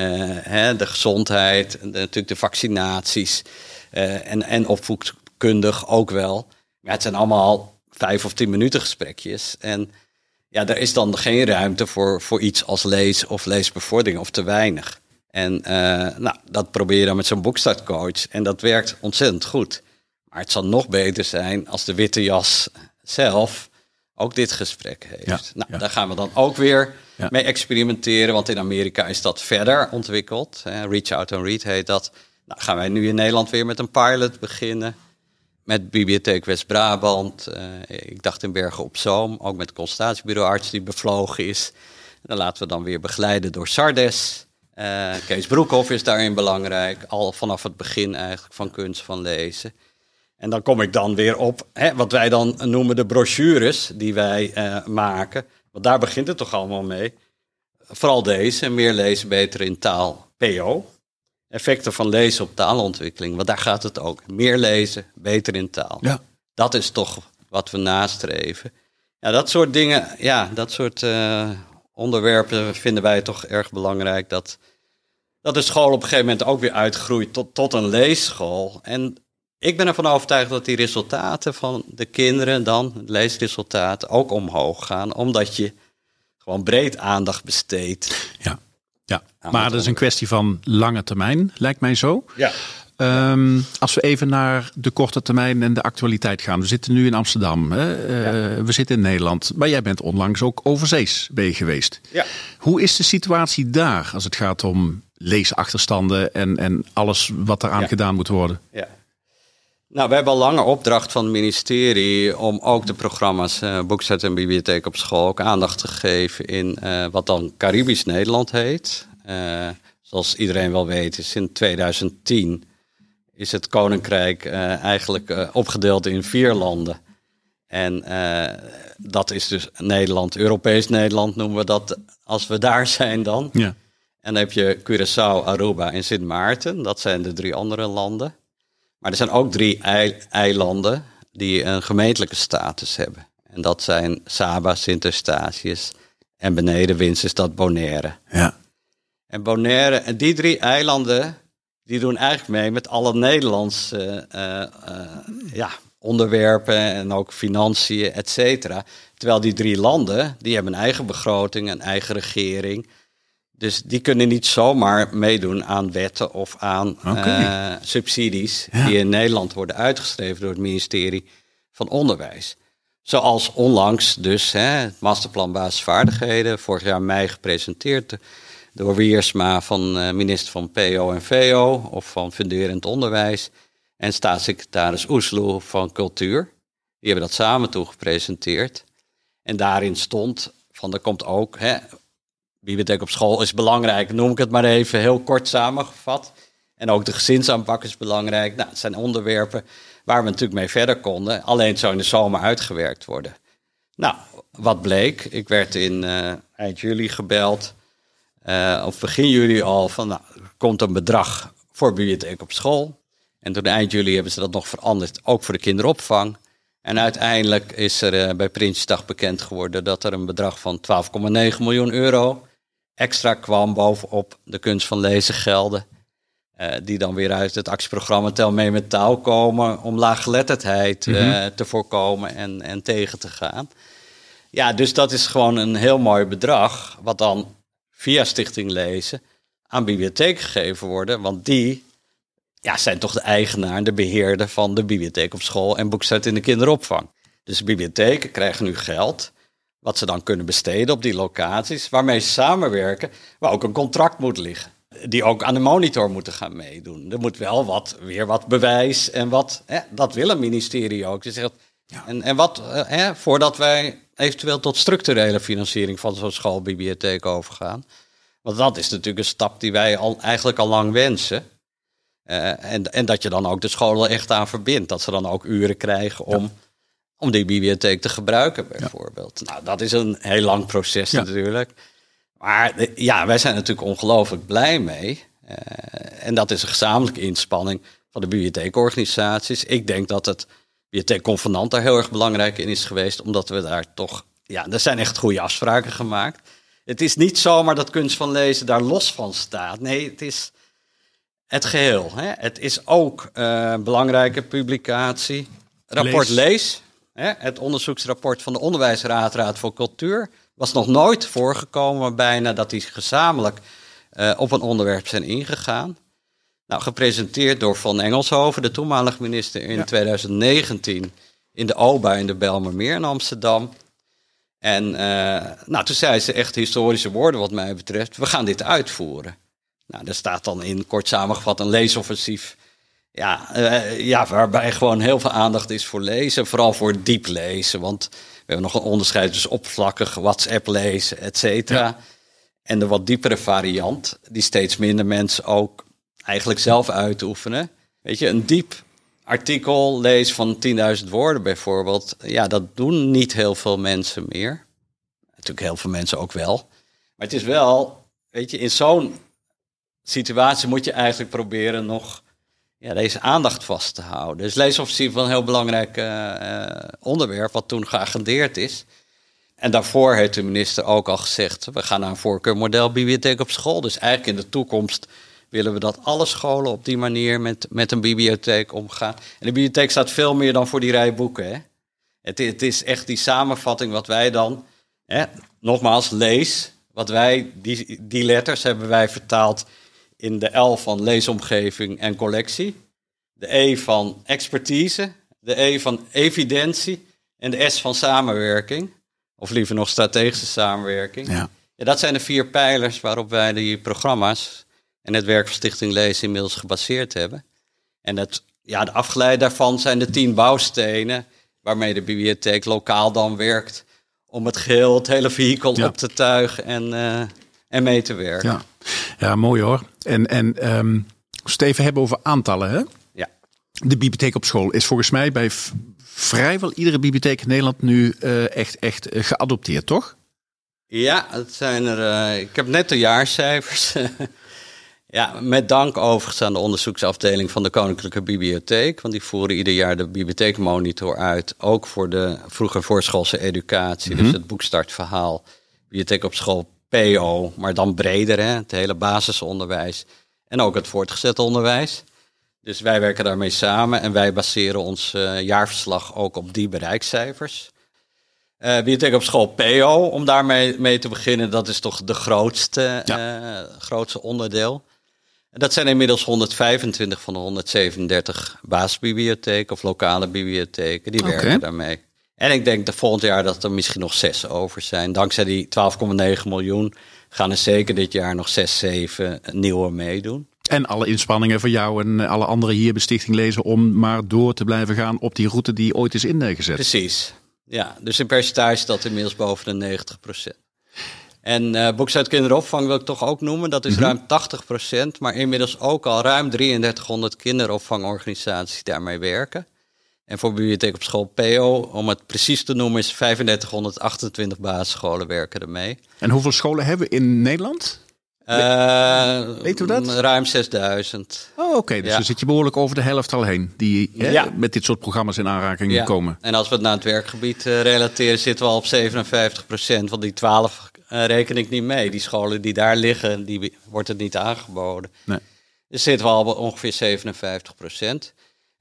hè, de gezondheid, de, natuurlijk de vaccinaties. Uh, en, en opvoedkundig ook wel. Maar het zijn allemaal vijf of tien minuten gesprekjes. En ja, er is dan geen ruimte voor, voor iets als lees of leesbevordering of te weinig. En uh, nou, dat probeer je dan met zo'n boekstartcoach. En dat werkt ontzettend goed. Maar het zal nog beter zijn als de witte jas zelf ook dit gesprek heeft. Ja, nou, daar gaan we dan ook weer mee experimenteren. Want in Amerika is dat verder ontwikkeld. Reach Out and Read heet dat. Nou, gaan wij nu in Nederland weer met een pilot beginnen. Met Bibliotheek West-Brabant. Uh, ik dacht in Bergen op Zoom. Ook met consultatiebureauarts die bevlogen is. Dan laten we dan weer begeleiden door Sardes. Uh, Kees Broekhoff is daarin belangrijk. Al vanaf het begin eigenlijk van kunst van lezen. En dan kom ik dan weer op hè, wat wij dan noemen de brochures die wij uh, maken. Want daar begint het toch allemaal mee. Vooral deze, meer lezen, beter in taal, PO effecten van lezen op taalontwikkeling. Want daar gaat het ook. Meer lezen, beter in taal. Ja. Dat is toch wat we nastreven. Ja, dat soort dingen, ja, dat soort uh, onderwerpen vinden wij toch erg belangrijk. Dat, dat de school op een gegeven moment ook weer uitgroeit tot, tot een leesschool. En ik ben ervan overtuigd dat die resultaten van de kinderen dan, leesresultaten, ook omhoog gaan. Omdat je gewoon breed aandacht besteedt. Ja, ja. maar dat is een kwestie van lange termijn, lijkt mij zo. Ja. Ehm, als we even naar de korte termijn en de actualiteit gaan. We zitten nu in Amsterdam, hè? Eh, we zitten in Nederland. Maar jij bent onlangs ook overzees ben geweest. Ja. Hoe is de situatie daar als het gaat om leesachterstanden en, en alles wat eraan gedaan moet worden? Ja. Nou, we hebben al lange opdracht van het ministerie om ook de programma's uh, Boekzet en Bibliotheek op school ook aandacht te geven in uh, wat dan Caribisch Nederland heet. Uh, zoals iedereen wel weet, is in 2010 is het Koninkrijk eigenlijk opgedeeld in vier landen. En dat is dus Nederland, Europees Nederland noemen we dat als we daar *laughs* zijn dan. Ja. En dan heb je Curaçao, Aruba en Sint Maarten. Dat zijn de drie andere landen. Maar er zijn ook drie eilanden die een gemeentelijke status hebben. En dat zijn Saba, Sint Eustatius en beneden Winsenstad Bonaire. Ja. En Bonaire, en die drie eilanden, die doen eigenlijk mee met alle Nederlandse uh, uh, ja, onderwerpen en ook financiën, et cetera. Terwijl die drie landen, die hebben een eigen begroting, een eigen regering. Dus die kunnen niet zomaar meedoen aan wetten of aan uh, subsidies die in Nederland worden uitgeschreven door het ministerie van Onderwijs. Zoals onlangs dus hè, het masterplan basisvaardigheden, vorig jaar mei gepresenteerd door Wiersma van uh, minister van PO en VO of van funderend onderwijs en staatssecretaris Oesloe van cultuur. Die hebben dat samen toen gepresenteerd. En daarin stond van er komt ook hè, bibliotheek op school is belangrijk, noem ik het maar even heel kort samengevat. En ook de gezinsaanpak is belangrijk. Nou, het zijn onderwerpen waar we natuurlijk mee verder konden. Alleen zou in de zomer uitgewerkt worden. Nou, wat bleek? Ik werd in uh, eind juli gebeld, uh, of begin juli al, van nou, er komt een bedrag voor bibliotheek op school. En toen eind juli hebben ze dat nog veranderd, ook voor de kinderopvang. En uiteindelijk is er uh, bij Prinsjesdag bekend geworden dat er een bedrag van 12,9 miljoen euro extra kwam bovenop de kunst van lezen gelden. Uh, die dan weer uit het actieprogramma Tel mee met taal komen om laaggeletterdheid uh, mm te voorkomen en, en tegen te gaan. Ja, dus dat is gewoon een heel mooi bedrag, wat dan via Stichting Lezen aan bibliotheek gegeven worden. Want die ja, zijn toch de eigenaar, de beheerder van de bibliotheek op school en boekstart in de kinderopvang. Dus de bibliotheken krijgen nu geld wat ze dan kunnen besteden op die locaties, waarmee ze samenwerken, waar ook een contract moet liggen. Die ook aan de monitor moeten gaan meedoen. Er moet wel wat, weer wat bewijs en wat, hè, dat wil een ministerie ook. Je zegt, ja. en, en wat, eh, hè, voordat wij eventueel tot structurele financiering van zo'n schoolbibliotheek overgaan. Want dat is natuurlijk een stap die wij al, eigenlijk al lang wensen. Uh, en, en dat je dan ook de scholen echt aan verbindt. Dat ze dan ook uren krijgen om om die bibliotheek te gebruiken, bijvoorbeeld. Nou, dat is een heel lang proces natuurlijk. Maar ja, wij zijn natuurlijk ongelooflijk blij mee. Uh, en dat is een gezamenlijke inspanning van de bibliotheekorganisaties. Ik denk dat het bibliotheekconvenant daar heel erg belangrijk in is geweest, omdat we daar toch, ja, er zijn echt goede afspraken gemaakt. Het is niet zomaar dat kunst van lezen daar los van staat. Nee, het is het geheel. Hè. Het is ook uh, belangrijke publicatie. Rapport Lees, Lees het onderzoeksrapport van de Onderwijsraad, Raad voor Cultuur, was nog nooit voorgekomen bijna dat die gezamenlijk uh, op een onderwerp zijn ingegaan. Nou, gepresenteerd door Van Engelshoven, de toenmalige minister in 2019 in de OBA in de Belmermeer in Amsterdam. En uh, nou, toen zei ze echt historische woorden wat mij betreft. We gaan dit uitvoeren. Nou, daar staat dan in kort samengevat een leesoffensief ja, uh, ja, waarbij gewoon heel veel aandacht is voor lezen. Vooral voor diep lezen. Want we hebben nog een onderscheid tussen oppervlakkig WhatsApp lezen, et cetera. En de wat diepere variant, die steeds minder mensen ook eigenlijk zelf uitoefenen. Weet je, een diep artikel lezen van 10.000 woorden bijvoorbeeld. Ja, dat doen niet heel veel mensen meer. Natuurlijk heel veel mensen ook wel. Maar het is wel, weet je, in zo'n situatie moet je eigenlijk proberen nog ja, deze aandacht vast te houden. Dus leesoffensief wel een heel belangrijk uh, onderwerp, wat toen geagendeerd is. En daarvoor heeft de minister ook al gezegd, we gaan naar een voorkeurmodel bibliotheek op school. Dus eigenlijk in de toekomst willen we dat alle scholen op die manier met, met een bibliotheek omgaan. En de bibliotheek staat veel meer dan voor die rij boeken. Hè? Het, het is echt die samenvatting wat wij dan, hè, nogmaals, lees. Wat wij, die, die letters hebben wij vertaald in de L van leesomgeving en collectie. De E van expertise, de E van evidentie en de S van samenwerking. Of liever nog strategische samenwerking. Ja. Ja, dat zijn de vier pijlers waarop wij die programma's en het werk van Stichting Lezen inmiddels gebaseerd hebben. En het, ja, de afgeleid daarvan zijn de tien bouwstenen waarmee de bibliotheek lokaal dan werkt om het geheel, het hele vehikel Ja. op te tuigen en, eh, en mee te werken. Ja, ja mooi hoor. En, en ehm Steven, hebben over aantallen. Hè? Ja. De bibliotheek op school is volgens mij bij vrijwel iedere bibliotheek in Nederland nu eh, echt, echt eh, geadopteerd, toch? Ja, het zijn er. eh, ik heb net de jaarcijfers. *laughs* ja, met dank overigens aan de onderzoeksafdeling van de Koninklijke Bibliotheek. Want die voeren ieder jaar de bibliotheekmonitor uit. Ook voor de vroeger voorschoolse educatie. Dus het boekstartverhaal. Bibliotheek op school PO, maar dan breder, hè, het hele basisonderwijs. En ook het voortgezet onderwijs. Dus wij werken daarmee samen en wij baseren ons eh, jaarverslag ook op die bereikcijfers. Eh bibliotheek op school PO, om daarmee mee te beginnen, dat is toch de grootste, eh, grootste onderdeel. En dat zijn inmiddels 125 van de 137 basisbibliotheken of lokale bibliotheken, die werken daarmee. En ik denk dat volgend jaar dat er misschien nog zes over zijn. Dankzij die 12,9 miljoen gaan er zeker dit jaar nog zes, zeven nieuwe meedoen. En alle inspanningen van jou en alle anderen hier bij Stichting Lezen om maar door te blijven gaan op die route die ooit is ingezet. Precies. Ja, dus in percentage dat inmiddels boven de 90% En eh Boeks uit Kinderopvang wil ik toch ook noemen. Dat is ruim 80% maar inmiddels ook al ruim 3300 kinderopvangorganisaties die daarmee werken. En voor Bibliotheek op School PO, om het precies te noemen, is 3528 basisscholen werken ermee. En hoeveel scholen hebben we in Nederland? Eh, Weet u dat? Ruim 6000. Oh, oké. Dus Ja. dan zit je behoorlijk over de helft al heen. Die hè, Ja. met dit soort programma's in aanraking Ja. komen. En als we het naar het werkgebied eh, relateren, zitten we al op 57 procent. Want die 12 eh, reken ik niet mee. Die scholen die daar liggen, die wordt het niet aangeboden. Nee. Dus zitten we al op ongeveer 57 procent.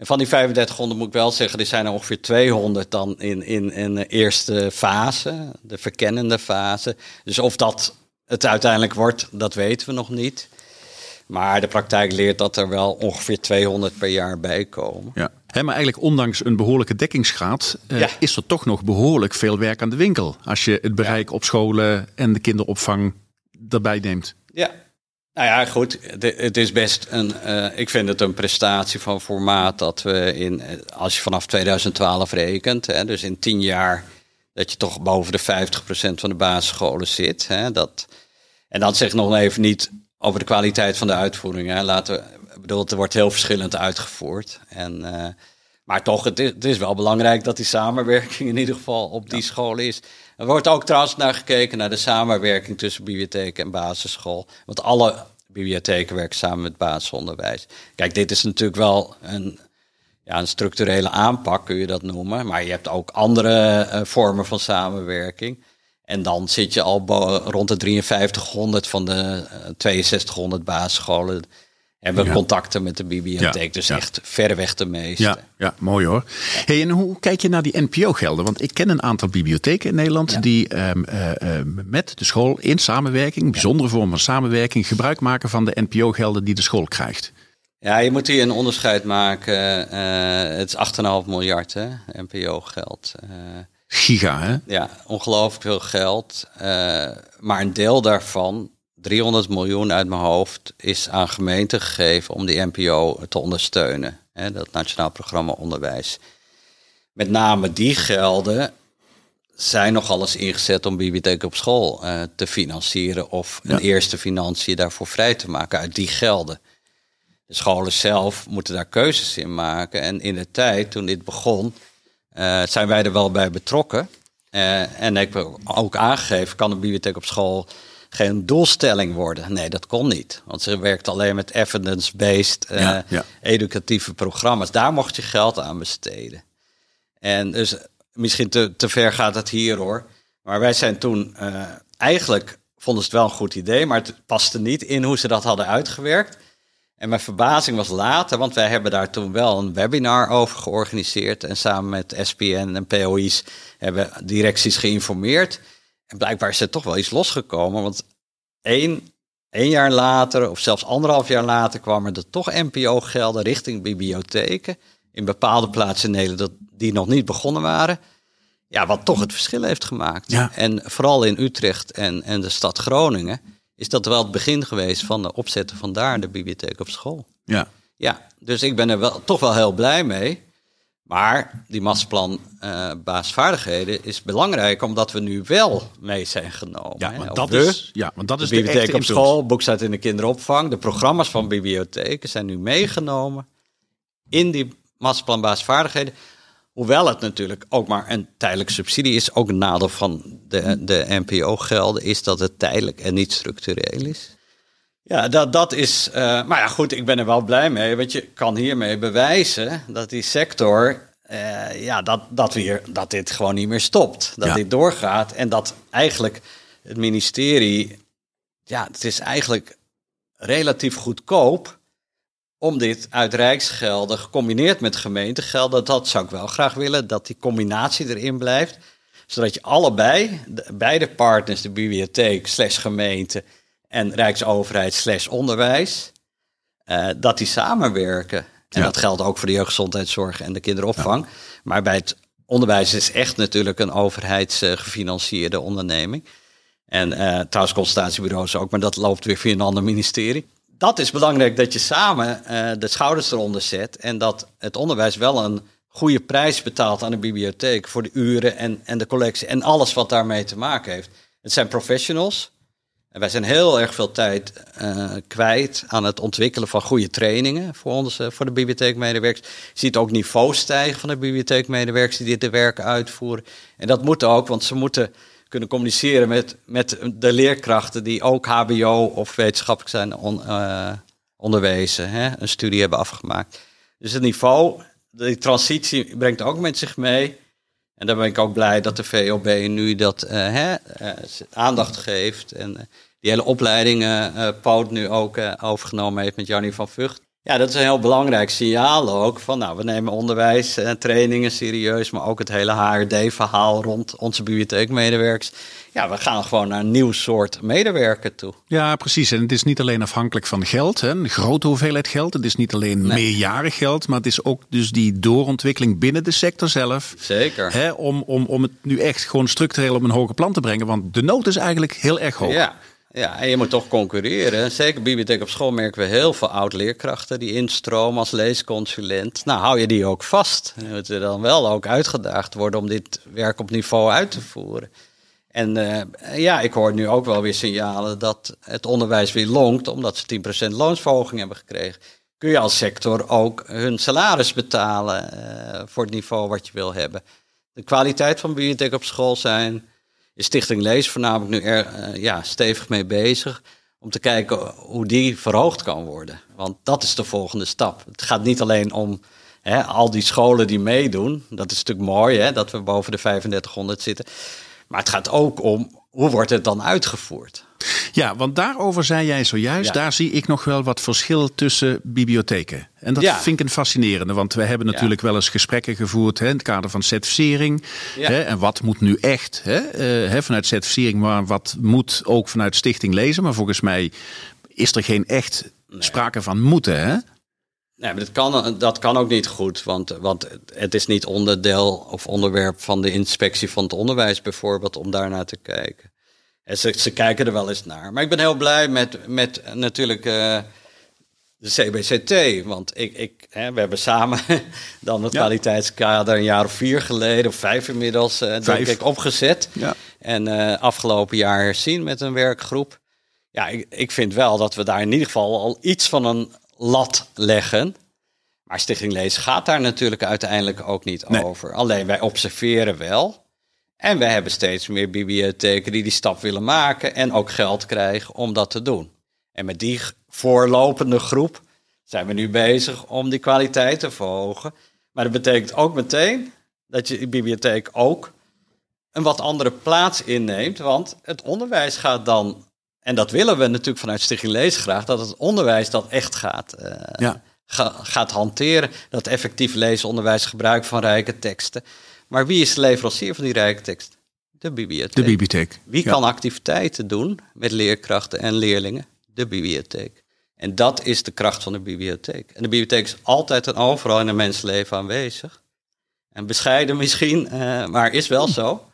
En van die 3500 moet ik wel zeggen, er zijn er ongeveer 200 dan in, in, in de eerste fase, de verkennende fase. Dus of dat het uiteindelijk wordt, dat weten we nog niet. Maar de praktijk leert dat er wel ongeveer 200 per jaar bij komen. Ja. Maar eigenlijk ondanks een behoorlijke dekkingsgraad eh, Ja. is er toch nog behoorlijk veel werk aan de winkel. Als je het bereik op scholen en de kinderopvang erbij neemt. Ja, nou ja, goed. Het- Het is best een. eh, ik vind het een prestatie van formaat dat we in. eh, Als je vanaf 2012 rekent, hè, dus in 10 jaar. dat je toch boven de 50% van de basisscholen zit. Hè, dat, en dan zeg ik nog even niet over de kwaliteit van de uitvoering. Hè. Laten we, ik bedoel, er wordt heel verschillend uitgevoerd. En, eh, maar toch, het is, het is wel belangrijk dat die samenwerking in ieder geval op die scholen is. Er wordt ook trouwens naar gekeken naar de samenwerking tussen bibliotheek en basisschool. Want alle bibliotheken werken samen met basisonderwijs. Kijk, dit is natuurlijk wel een, ja, een structurele aanpak, kun je dat noemen. Maar je hebt ook andere eh, vormen van samenwerking. En dan zit je al rond de 5300 van de eh, 6200 basisscholen. Hebben Ja. contacten met de bibliotheek. Ja, Dus ja. echt verreweg de meeste. Ja, ja mooi hoor. Hey, en hoe kijk je naar die NPO-gelden? Want ik ken een aantal bibliotheken in Nederland die ehm, eh, eh, met de school in samenwerking, bijzondere vorm van samenwerking, gebruik maken van de NPO-gelden die de school krijgt. Ja, je moet hier een onderscheid maken. Eh, het is 8,5 miljard, hè, NPO-geld. Eh, Giga, hè? ja, ongelooflijk veel geld. Maar een deel daarvan, 300 miljoen uit mijn hoofd, is aan gemeenten gegeven om die NPO te ondersteunen. Hè, dat Nationaal Programma Onderwijs. Met name die gelden zijn nogal eens ingezet om bibliotheken op school eh, te financieren of een Ja. eerste eerste financiën daarvoor vrij te maken uit die gelden. De scholen zelf moeten daar keuzes in maken. En in de tijd, toen dit begon, eh, zijn wij er wel bij betrokken. Eh, en ik heb ook aangegeven, kan een bibliotheek op school geen doelstelling worden? Nee, dat kon niet. Want ze werkt alleen met evidence-based eh, Ja, ja. educatieve programma's. Daar mocht je geld aan besteden. En dus misschien te, te ver gaat het hier hoor. Maar wij zijn toen eh, eigenlijk vonden ze het wel een goed idee, maar het paste niet in hoe ze dat hadden uitgewerkt. En mijn verbazing was later, want wij hebben daar toen wel een webinar over georganiseerd. En samen met SPN en POI's hebben directies geïnformeerd. En blijkbaar is er toch wel iets losgekomen. Want één, één jaar later, of zelfs anderhalf jaar later, kwamen er toch NPO-gelden richting bibliotheken. In bepaalde plaatsen in Nederland die nog niet begonnen waren. Ja, wat toch het verschil heeft gemaakt. Ja. En vooral in Utrecht en, en de stad Groningen is dat wel het begin geweest van de opzetten van daar de bibliotheek op school. Ja. Ja, dus ik ben er wel, toch wel heel blij mee. Maar die masterplan eh baasvaardigheden is belangrijk omdat we nu wel mee zijn genomen. Ja, want dat is, ja, want dat is de bibliotheek op school, boekstaat in de kinderopvang. De programma's van bibliotheken zijn nu meegenomen in die masterplan baasvaardigheden. Hoewel het natuurlijk ook maar een tijdelijke subsidie is. Ook een nadeel van de, de NPO-gelden is dat het tijdelijk en niet structureel is. Ja, dat, dat is. eh, maar ja, goed, ik ben er wel blij mee. Want je kan hiermee bewijzen dat die sector. eh, ja, dat, dat, we hier, dat dit gewoon niet meer stopt. Dat Ja. dit doorgaat. En dat eigenlijk het ministerie. Ja, het is eigenlijk relatief goedkoop om dit uit rijksgelden gecombineerd met gemeentegelden, dat zou ik wel graag willen, dat die combinatie erin blijft. Zodat je allebei, de, beide partners, de bibliotheek slash gemeente en rijksoverheid slash onderwijs, eh, dat die samenwerken. En Ja. dat geldt ook voor de jeugdgezondheidszorg en de kinderopvang. Maar bij het onderwijs is echt natuurlijk een overheidsgefinancierde onderneming. En eh trouwens consultatiebureaus ook, maar dat loopt weer via een ander ministerie. Dat is belangrijk dat je samen eh, de schouders eronder zet en dat het onderwijs wel een goede prijs betaalt aan de bibliotheek voor de uren en, en de collectie en alles wat daarmee te maken heeft. Het zijn professionals. En wij zijn heel erg veel tijd eh, kwijt aan het ontwikkelen van goede trainingen voor, onze, voor de bibliotheekmedewerkers. Je ziet ook niveau stijgen van de bibliotheekmedewerkers die dit werk uitvoeren. En dat moet ook, want ze moeten kunnen communiceren met, met de leerkrachten die ook HBO of wetenschappelijk zijn eh, onderwezen, hè, een studie hebben afgemaakt. Dus het niveau, die transitie brengt ook met zich mee. En daar ben ik ook blij dat de VOB nu dat eh, hè, eh, aandacht geeft. En eh, die hele opleiding Poot nu ook overgenomen heeft met Jannie van Vught. Ja, dat is een heel belangrijk signaal ook. Van nou, we nemen onderwijs en trainingen serieus, maar ook het hele HRD-verhaal rond onze bibliotheekmedewerkers. Ja, we gaan gewoon naar een nieuw soort medewerker toe. Ja, precies. En het is niet alleen afhankelijk van geld, hè, een grote hoeveelheid geld. Het is niet alleen Nee. meerjarig geld, maar het is ook dus die doorontwikkeling binnen de sector zelf. Zeker. Hè, om, om, om het nu echt gewoon structureel op een hoger plan te brengen. Want de nood is eigenlijk heel erg hoog. Ja. Ja, en je moet toch concurreren. Zeker bibliotheek op school merken we heel veel oud-leerkrachten die instromen als leesconsulent. Nou, hou je die ook vast. Die moeten dan wel ook uitgedaagd worden om dit werk op niveau uit te voeren. En eh, ja, ik hoor nu ook wel weer signalen dat het onderwijs weer longt, omdat ze 10% loonsverhoging hebben gekregen. Kun je als sector ook hun salaris betalen eh, voor het niveau wat je wil hebben. De kwaliteit van bibliotheek op school zijn, is Stichting Lees voornamelijk nu er eh, ja, stevig mee bezig. Om te kijken hoe die verhoogd kan worden. Want dat is de volgende stap. Het gaat niet alleen om hè, al die scholen die meedoen. Dat is natuurlijk mooi hè, dat we boven de 3500 zitten. Maar het gaat ook om hoe wordt het dan uitgevoerd. Ja, want daarover zei jij zojuist, Ja. daar zie ik nog wel wat verschil tussen bibliotheken. En dat Ja. vind ik een fascinerende, want we hebben natuurlijk wel eens gesprekken gevoerd hè, in het kader van certificering. Hè, en wat moet nu echt hè, eh, hè, vanuit certificering, maar wat moet ook vanuit stichting lezen. Maar volgens mij is er geen echt sprake van moeten. Hè? Nee, maar dat kan, dat kan ook niet goed, want, want het is niet onderdeel of onderwerp van de inspectie van het onderwijs bijvoorbeeld om daarnaar te kijken. En ze, ze kijken er wel eens naar. Maar ik ben heel blij met, met natuurlijk eh, de CBCT, want ik, ik, hè, we hebben samen *laughs* dan het Ja. kwaliteitskader een jaar of vier geleden, of vijf inmiddels, eh, denk Vijf. ik, opgezet. Ja. En eh, afgelopen jaar herzien met een werkgroep. Ja, ik, ik vind wel dat we daar in ieder geval al iets van een lat leggen. Maar Stichting Lees gaat daar natuurlijk uiteindelijk ook niet Nee. over. Alleen wij observeren wel. En we hebben steeds meer bibliotheken die die stap willen maken en ook geld krijgen om dat te doen. En met die voorlopende groep zijn we nu bezig om die kwaliteit te verhogen. Maar dat betekent ook meteen dat je die bibliotheek ook een wat andere plaats inneemt. Want het onderwijs gaat dan en dat willen we natuurlijk vanuit Stichting Lees graag, dat het onderwijs dat echt gaat, uh, Ja. ga- gaat hanteren. Dat effectief leesonderwijs gebruik van rijke teksten. Maar wie is de leverancier van die rijke teksten? De bibliotheek. De bibliotheek. Wie Ja. kan activiteiten doen met leerkrachten en leerlingen? De bibliotheek. En dat is de kracht van de bibliotheek. En de bibliotheek is altijd en overal in een mensenleven aanwezig. En bescheiden misschien, eh, maar is wel zo.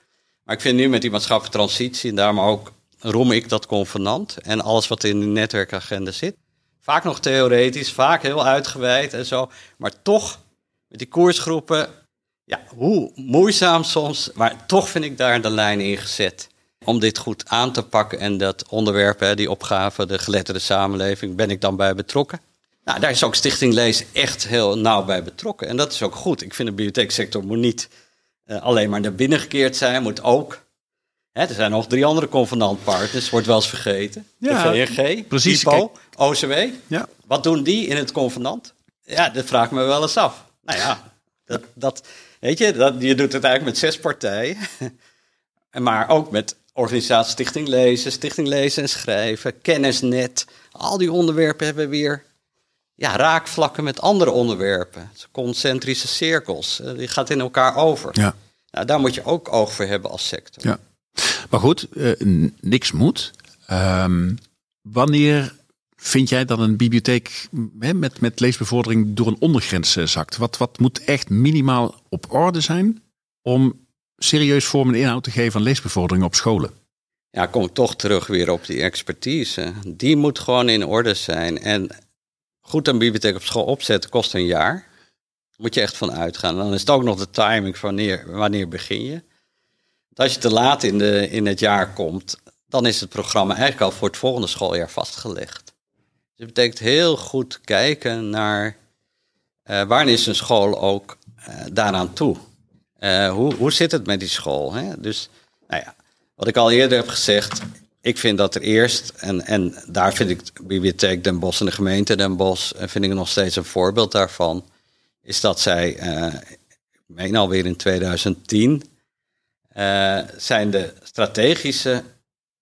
Maar ik vind nu met die maatschappelijke transitie, en daarom ook roem ik dat convenant en alles wat in de netwerkagenda zit. Vaak nog theoretisch, vaak heel uitgeweid en zo. Maar toch, met die koersgroepen, ja, hoe moeizaam soms, maar toch vind ik daar de lijn in gezet. Om dit goed aan te pakken en dat onderwerp, hè, die opgave, de geletterde samenleving, ben ik dan bij betrokken. Nou, daar is ook Stichting Lees echt heel nauw bij betrokken. En dat is ook goed. Ik vind de bibliotheeksector moet niet eh, alleen maar naar binnen gekeerd zijn, moet ook. Hè, er zijn nog drie andere convenantpartners, wordt wel eens vergeten. Ja, de VNG, precies. IPO, OCW. Ja. Wat doen die in het convenant? Ja, dat vraag ik me wel eens af. Nou ja, dat, dat, weet je, dat, je doet het eigenlijk met zes partijen. En *laughs* Maar ook met organisatie Stichting Lezen, Stichting Lezen en Schrijven, Kennisnet. Al die onderwerpen hebben weer ja, raakvlakken met andere onderwerpen. Concentrische cirkels. Eh, Die gaat in elkaar over. Ja. Nou, daar moet je ook oog voor hebben als sector. Ja. Maar goed, eh, niks moet. Ehm, wanneer vind jij dat een bibliotheek met, met leesbevordering door een ondergrens eh, zakt? Wat, wat moet echt minimaal op orde zijn om serieus vorm en inhoud te geven aan leesbevordering op scholen? Ja, kom toch terug weer op die expertise. Die moet gewoon in orde zijn. En goed een bibliotheek op school opzetten kost een jaar. Moet je echt van uitgaan. Dan is het ook nog de timing wanneer, wanneer begin je. Als je te laat in, de, in het jaar komt, dan is het programma eigenlijk al voor het volgende schooljaar vastgelegd. Dus het betekent heel goed kijken naar eh waar is een school ook eh, daaraan toe. Eh, hoe, hoe zit het met die school? Hè? Dus, nou ja, wat ik al eerder heb gezegd, ik vind dat er eerst, en, en daar vind ik de Bibliotheek Den Bosch en de gemeente Den Bosch, vind ik nog steeds een voorbeeld daarvan, is dat zij, ik meen alweer in 2010, eh, zijn de strategische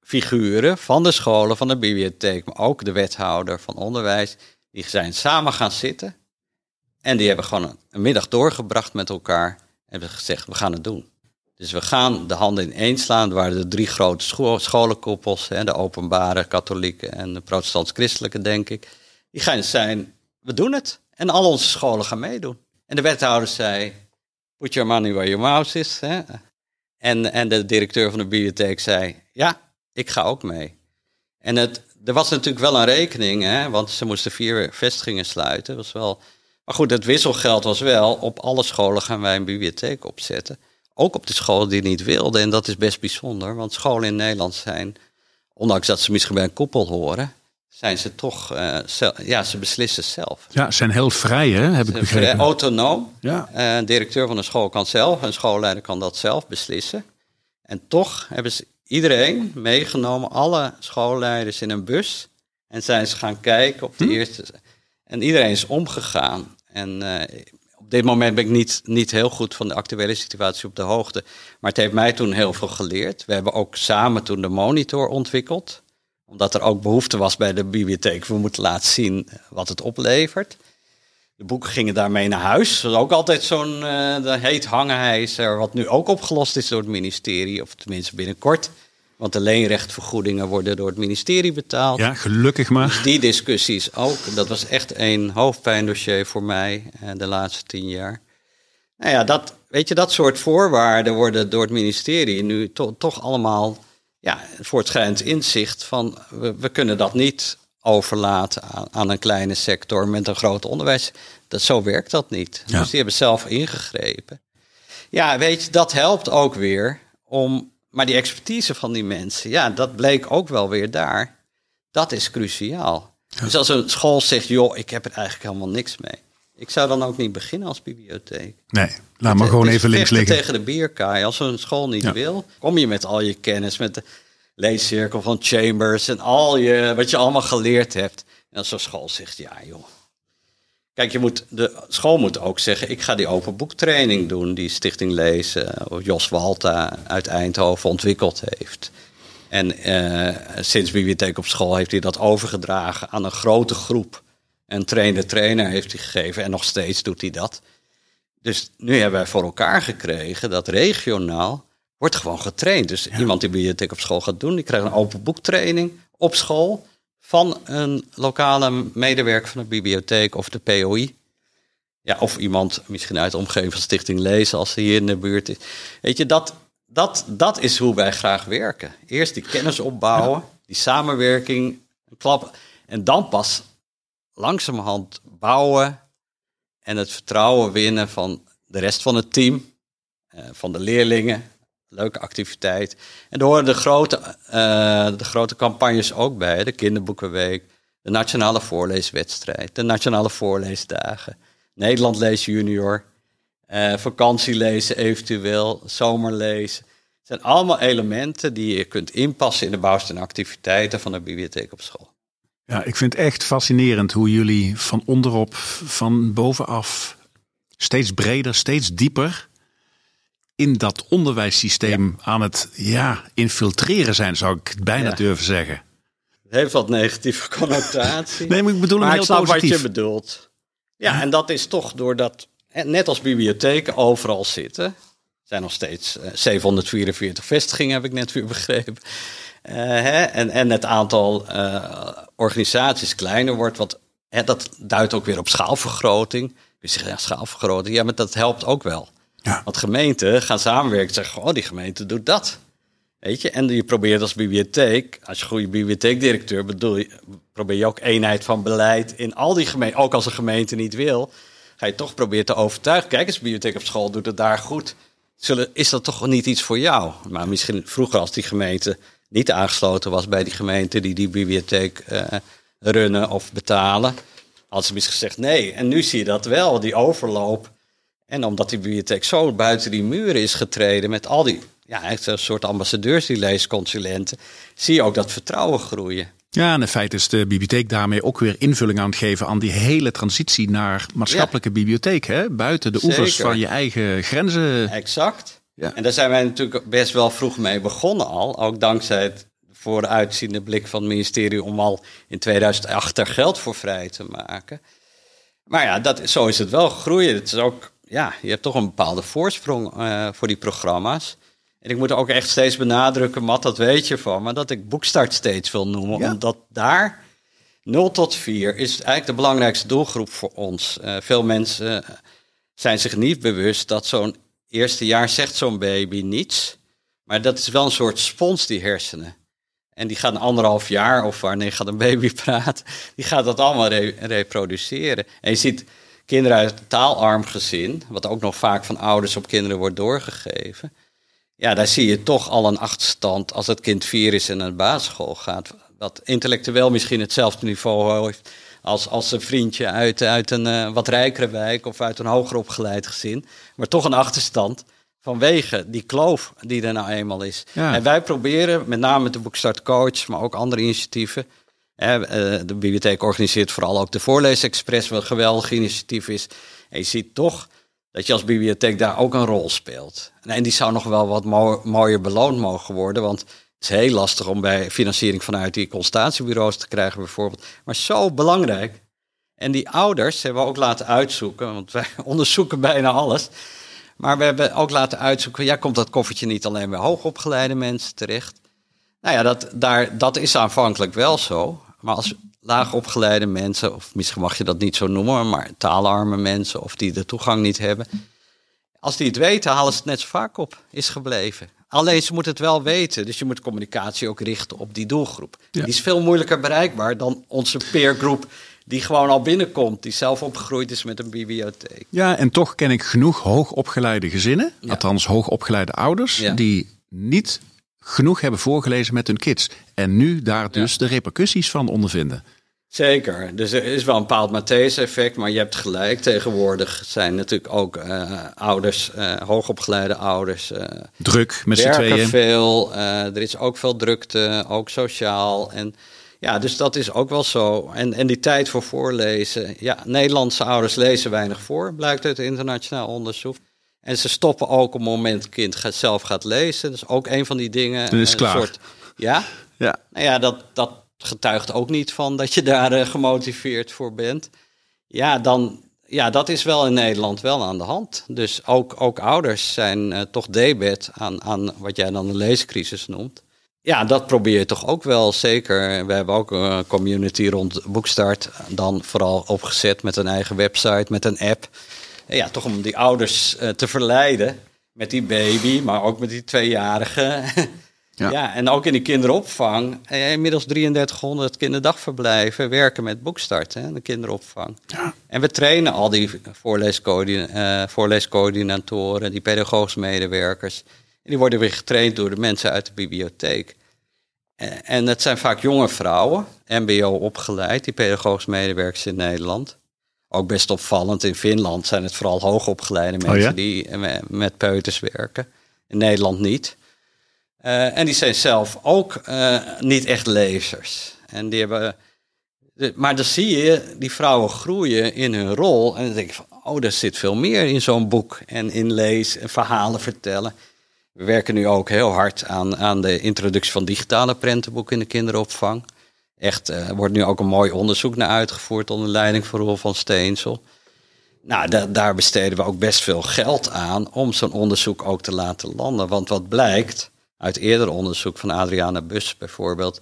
figuren van de scholen, van de bibliotheek, maar ook de wethouder van onderwijs, die zijn samen gaan zitten. En die hebben gewoon een, middag doorgebracht met elkaar en hebben gezegd, we gaan het doen. Dus we gaan de handen ineens slaan. Er waren de drie grote scho scholenkoepels, hè, de openbare katholieke en de protestants-christelijke, denk ik. Die gaan zijn, we doen het. En al onze scholen gaan meedoen. En de wethouder zei, put your money where your mouth is. Hè. En, en de directeur van de bibliotheek zei, ja, ik ga ook mee. En het, er was natuurlijk wel een rekening, hè, want ze moesten vier vestigingen sluiten. Was wel, maar goed, het wisselgeld was wel, op alle scholen gaan wij een bibliotheek opzetten. Ook op de scholen die niet wilden. En dat is best bijzonder, want scholen in Nederland zijn, ondanks dat ze misschien bij een koepel horen, zijn ze toch, zel- ja, ze beslissen zelf. Ja, ze zijn heel vrij, hè, heb ik begrepen. zijn autonoom. Ja. Eh, Een directeur van een school kan zelf, een schoolleider kan dat zelf beslissen. En toch hebben ze iedereen meegenomen, alle schoolleiders in een bus. En zijn ze gaan kijken op de eerste. En iedereen is omgegaan. En eh, op dit moment ben ik niet, niet heel goed van de actuele situatie op de hoogte. Maar het heeft mij toen heel veel geleerd. We hebben ook samen toen de monitor ontwikkeld. Omdat er ook behoefte was bij de bibliotheek. We moeten laten zien wat het oplevert. De boeken gingen daarmee naar huis. Dat is ook altijd zo'n dat heet hangenijzer, wat nu ook opgelost is door het ministerie, of tenminste binnenkort. Want de leenrechtvergoedingen worden door het ministerie betaald. Ja, gelukkig maar. Die discussies ook, dat was echt een hoofdpijndossier voor mij eh, de laatste tien jaar. Nou ja, dat, weet je, dat soort voorwaarden worden door het ministerie nu to- toch allemaal ja, voortschrijdend inzicht van we, we kunnen dat niet overlaten aan, aan een kleine sector met een groot onderwijs. Dat, zo werkt dat niet. Ja. Dus die hebben zelf ingegrepen. Ja, weet je, dat helpt ook weer om. Maar die expertise van die mensen, ja, dat bleek ook wel weer daar. Dat is cruciaal. Dus als een school zegt, joh, ik heb er eigenlijk helemaal niks mee. Ik zou dan ook niet beginnen als bibliotheek. Nee, laat maar gewoon even links liggen. tegen de bierkaai. Als een school niet Ja. wil, kom je met al je kennis, met de leescirkel van Chambers en al je, wat je allemaal geleerd hebt. En als zo'n school zegt, ja joh. Kijk, je moet, de school moet ook zeggen, ik ga die open boektraining doen die Stichting Lezen, of Jos Walta uit Eindhoven ontwikkeld heeft. En uh, sinds Bibliotheek op School heeft hij dat overgedragen aan een grote groep. En trainer trainer heeft hij gegeven en nog steeds doet hij dat. Dus nu hebben wij voor elkaar gekregen dat regionaal wordt gewoon getraind. Dus iemand die bibliotheek op school gaat doen, die krijgt een open boektraining op school van een lokale medewerker van de bibliotheek of de POI. Ja, of iemand misschien uit de omgeving van Stichting Lezen als hij hier in de buurt is. Weet je, dat, dat, dat is hoe wij graag werken. Eerst die kennis opbouwen, die samenwerking, klap. En dan pas langzamerhand bouwen en het vertrouwen winnen van de rest van het team, eh, van de leerlingen. Leuke activiteit. En er horen de grote, uh, de grote campagnes ook bij. De Kinderboekenweek, de Nationale Voorleeswedstrijd, de Nationale Voorleesdagen, Nederland Lees Junior, uh, vakantielezen eventueel, zomerlezen. Het zijn allemaal elementen die je kunt inpassen in de bouwstenen activiteiten van de bibliotheek op school. Ja, ik vind het echt fascinerend hoe jullie van onderop, van bovenaf, steeds breder, steeds dieper in dat onderwijssysteem aan het ja, infiltreren zijn, zou ik bijna durven zeggen. Het heeft wat negatieve connotatie. *laughs* nee, maar ik bedoel hem heel snap positief. wat je bedoelt. Ja, en dat is toch doordat, net als bibliotheken overal zitten, er zijn nog steeds 744 eh, vestigingen, heb ik net weer begrepen. Hè, en, en het aantal uh, organisaties kleiner wordt, wat, hè, dat duidt ook weer op schaalvergroting. Je zegt, ja, schaalvergroting, ja, maar dat helpt ook wel. Ja. Want gemeenten gaan samenwerken en zeggen, oh, die gemeente doet dat. Weet je, en je probeert als bibliotheek, als je goede bibliotheekdirecteur bedoel je, probeer je ook eenheid van beleid in al die gemeenten. Ook als een gemeente niet wil, ga je toch proberen te overtuigen. Kijk eens, bibliotheek op school doet het daar goed. Zullen, is dat toch niet iets voor jou? Maar misschien vroeger als die gemeente niet aangesloten was bij die gemeente die die bibliotheek uh, runnen of betalen, had ze misschien gezegd nee. En nu zie je dat wel, die overloop. En omdat die bibliotheek zo buiten die muren is getreden met al die, ja, eigenlijk een soort ambassadeurs, die leesconsulenten, zie je ook dat vertrouwen groeien. Ja, en in feite is de bibliotheek daarmee ook weer invulling aan het geven aan die hele transitie naar maatschappelijke bibliotheek. Hè? Buiten de oevers van je eigen grenzen. Exact. Ja. En daar zijn wij natuurlijk best wel vroeg mee begonnen al. Ook dankzij het vooruitziende blik van het ministerie om al in 2008 er geld voor vrij te maken. Maar ja, dat, zo is het wel gegroeid. Het is ook, ja, je hebt toch een bepaalde voorsprong uh, voor die programma's. En ik moet ook echt steeds benadrukken, Matt, dat weet je van, maar dat ik Boekstart steeds wil noemen. Ja. Omdat daar 0 tot 4 is eigenlijk de belangrijkste doelgroep voor ons. Uh, veel mensen zijn zich niet bewust dat zo'n eerste jaar zegt zo'n baby niets. Maar dat is wel een soort spons, die hersenen. En die gaat een anderhalf jaar, of wanneer gaat een baby *laughs* praten, die gaat dat allemaal reproduceren. En je ziet kinderen uit een taalarm gezin, wat ook nog vaak van ouders op kinderen wordt doorgegeven. Ja, daar zie je toch al een achterstand als het kind vier is en naar de basisschool gaat. Wat intellectueel misschien hetzelfde niveau heeft als, als een vriendje uit, uit een uh, wat rijkere wijk of uit een hoger opgeleid gezin. Maar toch een achterstand vanwege die kloof die er nou eenmaal is. Ja. En wij proberen, met name met de Boekstart Coach, maar ook andere initiatieven. Hè, uh, de bibliotheek organiseert vooral ook de Voorleesexpress, wat een geweldig initiatief is. En je ziet toch dat je als bibliotheek daar ook een rol speelt. En die zou nog wel wat mo mooier beloond mogen worden, want is heel lastig om bij financiering vanuit die consultatiebureaus te krijgen bijvoorbeeld. Maar zo belangrijk. En die ouders hebben we ook laten uitzoeken, want wij *laughs* onderzoeken bijna alles. Maar we hebben ook laten uitzoeken, ja, komt dat koffertje niet alleen bij hoogopgeleide mensen terecht? Nou ja, dat, daar, dat is aanvankelijk wel zo. Maar als laagopgeleide mensen, of misschien mag je dat niet zo noemen, maar taalarme mensen of die de toegang niet hebben. Als die het weten, halen ze het net zo vaak op, is gebleven. Alleen ze moeten het wel weten. Dus je moet communicatie ook richten op die doelgroep. Die is veel moeilijker bereikbaar dan onze peergroep die gewoon al binnenkomt, die zelf opgegroeid is met een bibliotheek. Ja, en toch ken ik genoeg hoogopgeleide gezinnen, ja. althans hoogopgeleide ouders, ja. die niet genoeg hebben voorgelezen met hun kids. En nu daar dus ja. de repercussies van ondervinden. Zeker. Dus er is wel een bepaald Matthäus-effect, maar je hebt gelijk. Tegenwoordig zijn natuurlijk ook uh, ouders, uh, hoogopgeleide ouders. Uh, Druk met z'n tweeën. veel. er is ook veel drukte, ook sociaal. En ja, dus dat is ook wel zo. En, en die tijd voor voorlezen. Ja, Nederlandse ouders lezen weinig voor, blijkt uit internationaal onderzoek. En ze stoppen ook op het moment het kind gaat, zelf gaat lezen. Dat is ook een van die dingen. Dan is klaar. Soort, Ja? Ja. Nou ja, dat, dat getuigt ook niet van dat je daar eh, gemotiveerd voor bent. Ja, dan, ja, dat is wel in Nederland wel aan de hand. Dus ook, ook ouders zijn uh, toch debet aan, aan wat jij dan de leescrisis noemt. Ja, dat probeer je toch ook wel zeker. We hebben ook een community rond Boekstart, dan vooral opgezet met een eigen website, met een app. Ja, toch om die ouders te verleiden met die baby, maar ook met die tweejarige. *laughs* Ja. ja. en ook in de kinderopvang. Eh, inmiddels 3300 kinderdagverblijven werken met Boekstart, hè, de kinderopvang. Ja. En we trainen al die voorleescoördina uh, voorleescoördinatoren, die pedagogische medewerkers. En die worden weer getraind door de mensen uit de bibliotheek. En het zijn vaak jonge vrouwen, MBO opgeleid, die pedagogische medewerkers in Nederland. Ook best opvallend, in Finland zijn het vooral hoogopgeleide mensen oh ja? die met peuters werken. In Nederland niet. Uh, en die zijn zelf ook uh, niet echt lezers. En die hebben. Maar dan zie je die vrouwen groeien in hun rol. En dan denk je van, oh, er zit veel meer in zo'n boek. En in lezen en verhalen vertellen. We werken nu ook heel hard aan, aan de introductie van digitale prentenboeken in de kinderopvang. Echt, er uh, wordt nu ook een mooi onderzoek naar uitgevoerd onder leiding van Roel van Steensel. Nou, da daar besteden we ook best veel geld aan om zo'n onderzoek ook te laten landen. Want wat blijkt, uit eerder onderzoek van Adriana Bus bijvoorbeeld,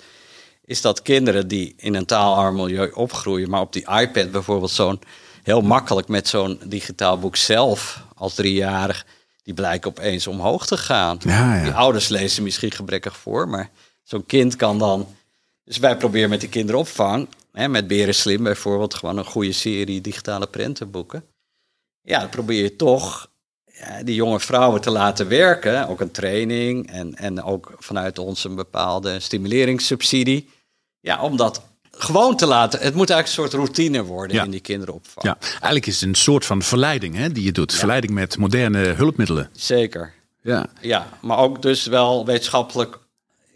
is dat kinderen die in een taalarm milieu opgroeien, maar op die iPad bijvoorbeeld zo'n heel makkelijk met zo'n digitaal boek zelf als driejarig, die blijken opeens omhoog te gaan. Ja, ja. Die ouders lezen misschien gebrekkig voor, maar zo'n kind kan dan. Dus wij proberen met die kinderopvang, hè, met Beren Slim bijvoorbeeld, gewoon een goede serie digitale prentenboeken. Ja, dan probeer je toch die jonge vrouwen te laten werken, ook een training en, en ook vanuit ons een bepaalde stimuleringssubsidie. Ja, om dat gewoon te laten. Het moet eigenlijk een soort routine worden in die kinderopvang. Ja, eigenlijk is het een soort van verleiding hè, die je doet. Verleiding met moderne hulpmiddelen. Zeker. Ja. ja, maar ook dus wel wetenschappelijk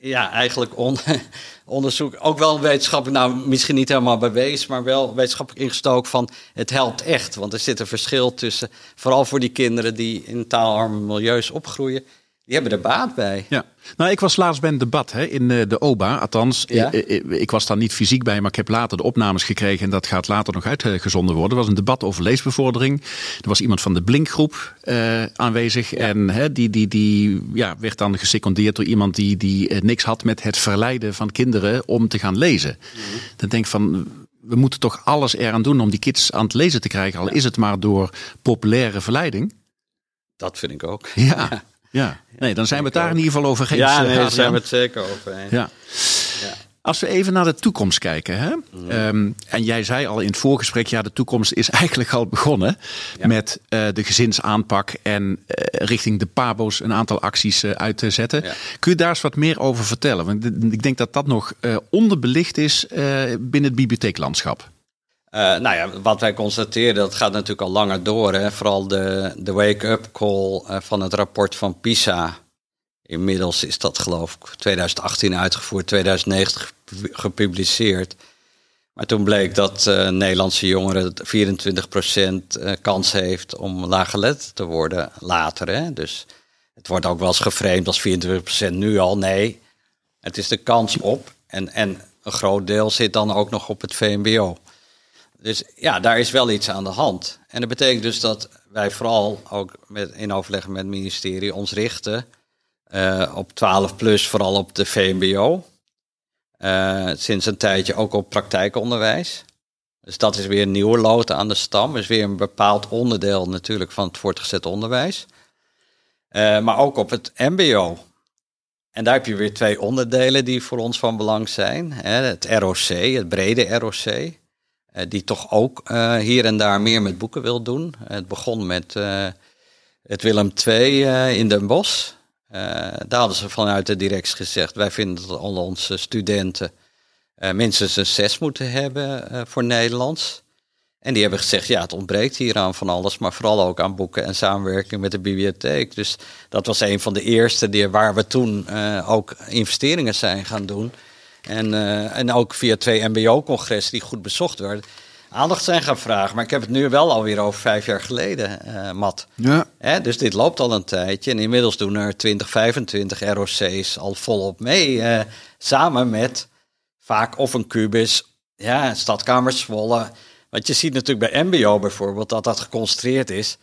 ja, eigenlijk on, *laughs* onderzoek, ook wel wetenschappelijk, nou misschien niet helemaal bewezen, maar wel wetenschappelijk ingestoken van het helpt echt. Want er zit een verschil tussen, vooral voor die kinderen die in taalarme milieus opgroeien, die hebben er baat bij. Ja. Nou, ik was laatst bij een debat hè, in eh, de OBA. Althans, ja? ik, ik, ik, was daar niet fysiek bij, maar ik heb later de opnames gekregen. En dat gaat later nog uitgezonden worden. Er was een debat over leesbevordering. Er was iemand van de Blinkgroep uh, aanwezig. En hè, die, die, die ja, werd dan gesecondeerd door iemand die, die uh, niks had met het verleiden van kinderen om te gaan lezen. Mm Dan denk ik van, we moeten toch alles eraan doen om die kids aan het lezen te krijgen. Al is het maar door populaire verleiding. Dat vind ik ook. ja. Ja, nee, dan zijn we het daar in ieder geval over eens. Ja, nee, daar zijn we het zeker over. Ja. ja. Als we even naar de toekomst kijken. Hè? Um, en jij zei al in het voorgesprek, ja, de toekomst is *laughs* eigenlijk al begonnen met uh, de gezinsaanpak en uh, richting de PABO's een aantal acties uh, uit te zetten. Kun je daar eens wat meer over vertellen? Want ik denk dat dat nog onderbelicht is binnen het bibliotheeklandschap. Uh, nou ja, wat wij constateren, dat gaat natuurlijk al langer door. Hè? Vooral de, de wake-up call uh, van het rapport van PISA. Inmiddels is dat geloof ik 2018 uitgevoerd, 2019 gepubliceerd. Maar toen bleek dat uh, Nederlandse jongeren 24% kans heeft om laaggelet te worden later. Hè? Dus het wordt ook wel eens geframed als 24% nu al. Nee, het is de kans op. En, en een groot deel zit dan ook nog op het VMBO. Dus ja, daar is wel iets aan de hand. En dat betekent dus dat wij vooral ook met, in overleg met het ministerie ons richten uh, op 12 plus, vooral op de VMBO. Uh, sinds een tijdje ook op praktijkonderwijs. Dus dat is weer een nieuwe lood aan de stam. is weer een bepaald onderdeel natuurlijk van het voortgezet onderwijs. Uh, maar ook op het MBO. En daar heb je weer twee onderdelen die voor ons van belang zijn. Hè, het ROC, het brede ROC. Eh, die toch ook eh, hier en daar meer met boeken wil doen. Het begon met eh, het Willem II in Den Bosch. daar hadden ze vanuit de directie gezegd, wij vinden dat al onze studenten minstens een zes moeten hebben voor Nederlands. En die hebben gezegd, ja, het ontbreekt hier aan van alles, maar vooral ook aan boeken en samenwerking met de bibliotheek. Dus dat was een van de eerste die, waar we toen ook investeringen zijn gaan doen. En, uh, en ook via twee MBO-congressen die goed bezocht werden. aandacht zijn gaan vragen. Maar ik heb het nu wel alweer over vijf jaar geleden, uh, Matt. Ja. Hè, dus dit loopt al een tijdje. En inmiddels doen er 20, 25 ROC's al volop mee. Uh, samen met vaak of een kubus, ja, stadkamers Zwolle. Want je ziet natuurlijk bij MBO bijvoorbeeld dat dat geconcentreerd is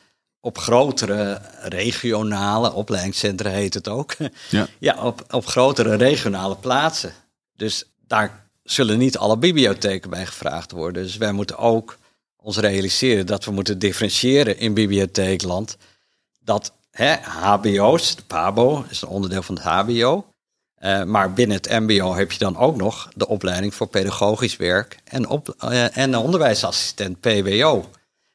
op grotere regionale opleidingscentra heet het ook. Ja, *laughs* ja op, op grotere regionale plaatsen. Dus daar zullen niet alle bibliotheken bij gevraagd worden. Dus wij moeten ook ons realiseren dat we moeten differentiëren in bibliotheekland. Dat hè, HBO's, de PABO, is een onderdeel van het HBO. Uh, maar binnen het MBO heb je dan ook nog de opleiding voor pedagogisch werk en, op, uh, en onderwijsassistent PWO.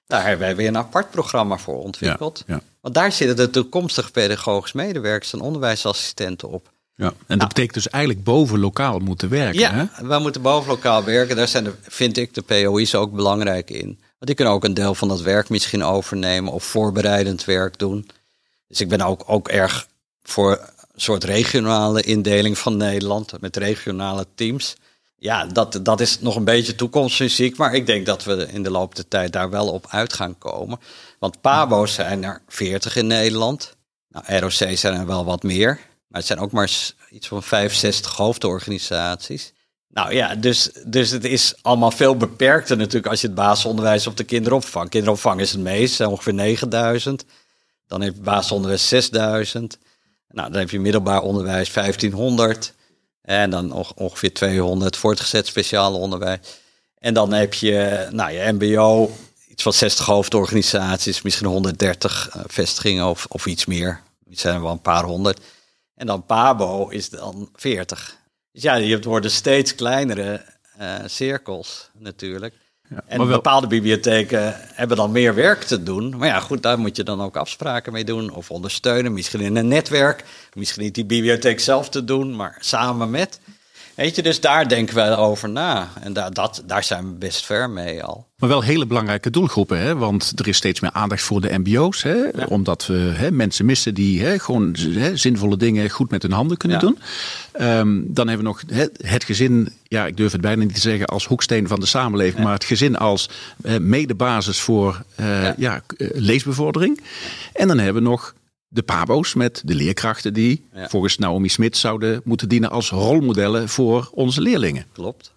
Daar hebben wij weer een apart programma voor ontwikkeld. Ja, ja. Want daar zitten de toekomstige pedagogisch medewerkers en onderwijsassistenten op. Ja, en dat nou, betekent dus eigenlijk boven lokaal moeten werken. Ja, hè? we moeten boven lokaal werken. Daar zijn de, vind ik de POI's ook belangrijk in. Want die kunnen ook een deel van dat werk misschien overnemen of voorbereidend werk doen. Dus ik ben ook, ook erg voor een soort regionale indeling van Nederland met regionale teams. Ja, dat, dat is nog een beetje toekomstmuziek, maar ik denk dat we in de loop der tijd daar wel op uit gaan komen. Want PABO's zijn er 40 in Nederland. Nou, ROC's zijn er wel wat meer. Maar het zijn ook maar iets van 65 hoofdorganisaties. Nou ja, dus, dus het is allemaal veel beperkter natuurlijk als je het basisonderwijs op de kinderopvang. Kinderopvang is het meest, ongeveer 9000. Dan heb je basisonderwijs 6000. Nou, dan heb je middelbaar onderwijs 1500. En dan ongeveer 200 voortgezet speciaal onderwijs. En dan heb je, nou, je MBO, iets van 60 hoofdorganisaties, misschien 130 uh, vestigingen of, of iets meer. Het zijn wel een paar honderd. En dan Pabo is dan 40. Dus ja, je worden steeds kleinere uh, cirkels natuurlijk. Ja, en wel- bepaalde bibliotheken hebben dan meer werk te doen. Maar ja, goed, daar moet je dan ook afspraken mee doen of ondersteunen. Misschien in een netwerk, misschien niet die bibliotheek zelf te doen, maar samen met. Weet je, dus daar denken wij over na. En daar, dat, daar zijn we best ver mee al. Maar wel hele belangrijke doelgroepen, hè? want er is steeds meer aandacht voor de MBO's. Hè? Omdat we hè, mensen missen die hè, gewoon hè, zinvolle dingen goed met hun handen kunnen Ja. doen. Ehm, dan hebben we nog hè, het gezin, ja, ik durf het bijna niet te zeggen als hoeksteen van de samenleving, maar het gezin als eh, medebasis voor eh, ja. Eh, leesbevordering. En dan hebben we nog de PABO's met de leerkrachten die Ja. volgens Naomi Smit zouden moeten dienen als rolmodellen voor onze leerlingen. Klopt.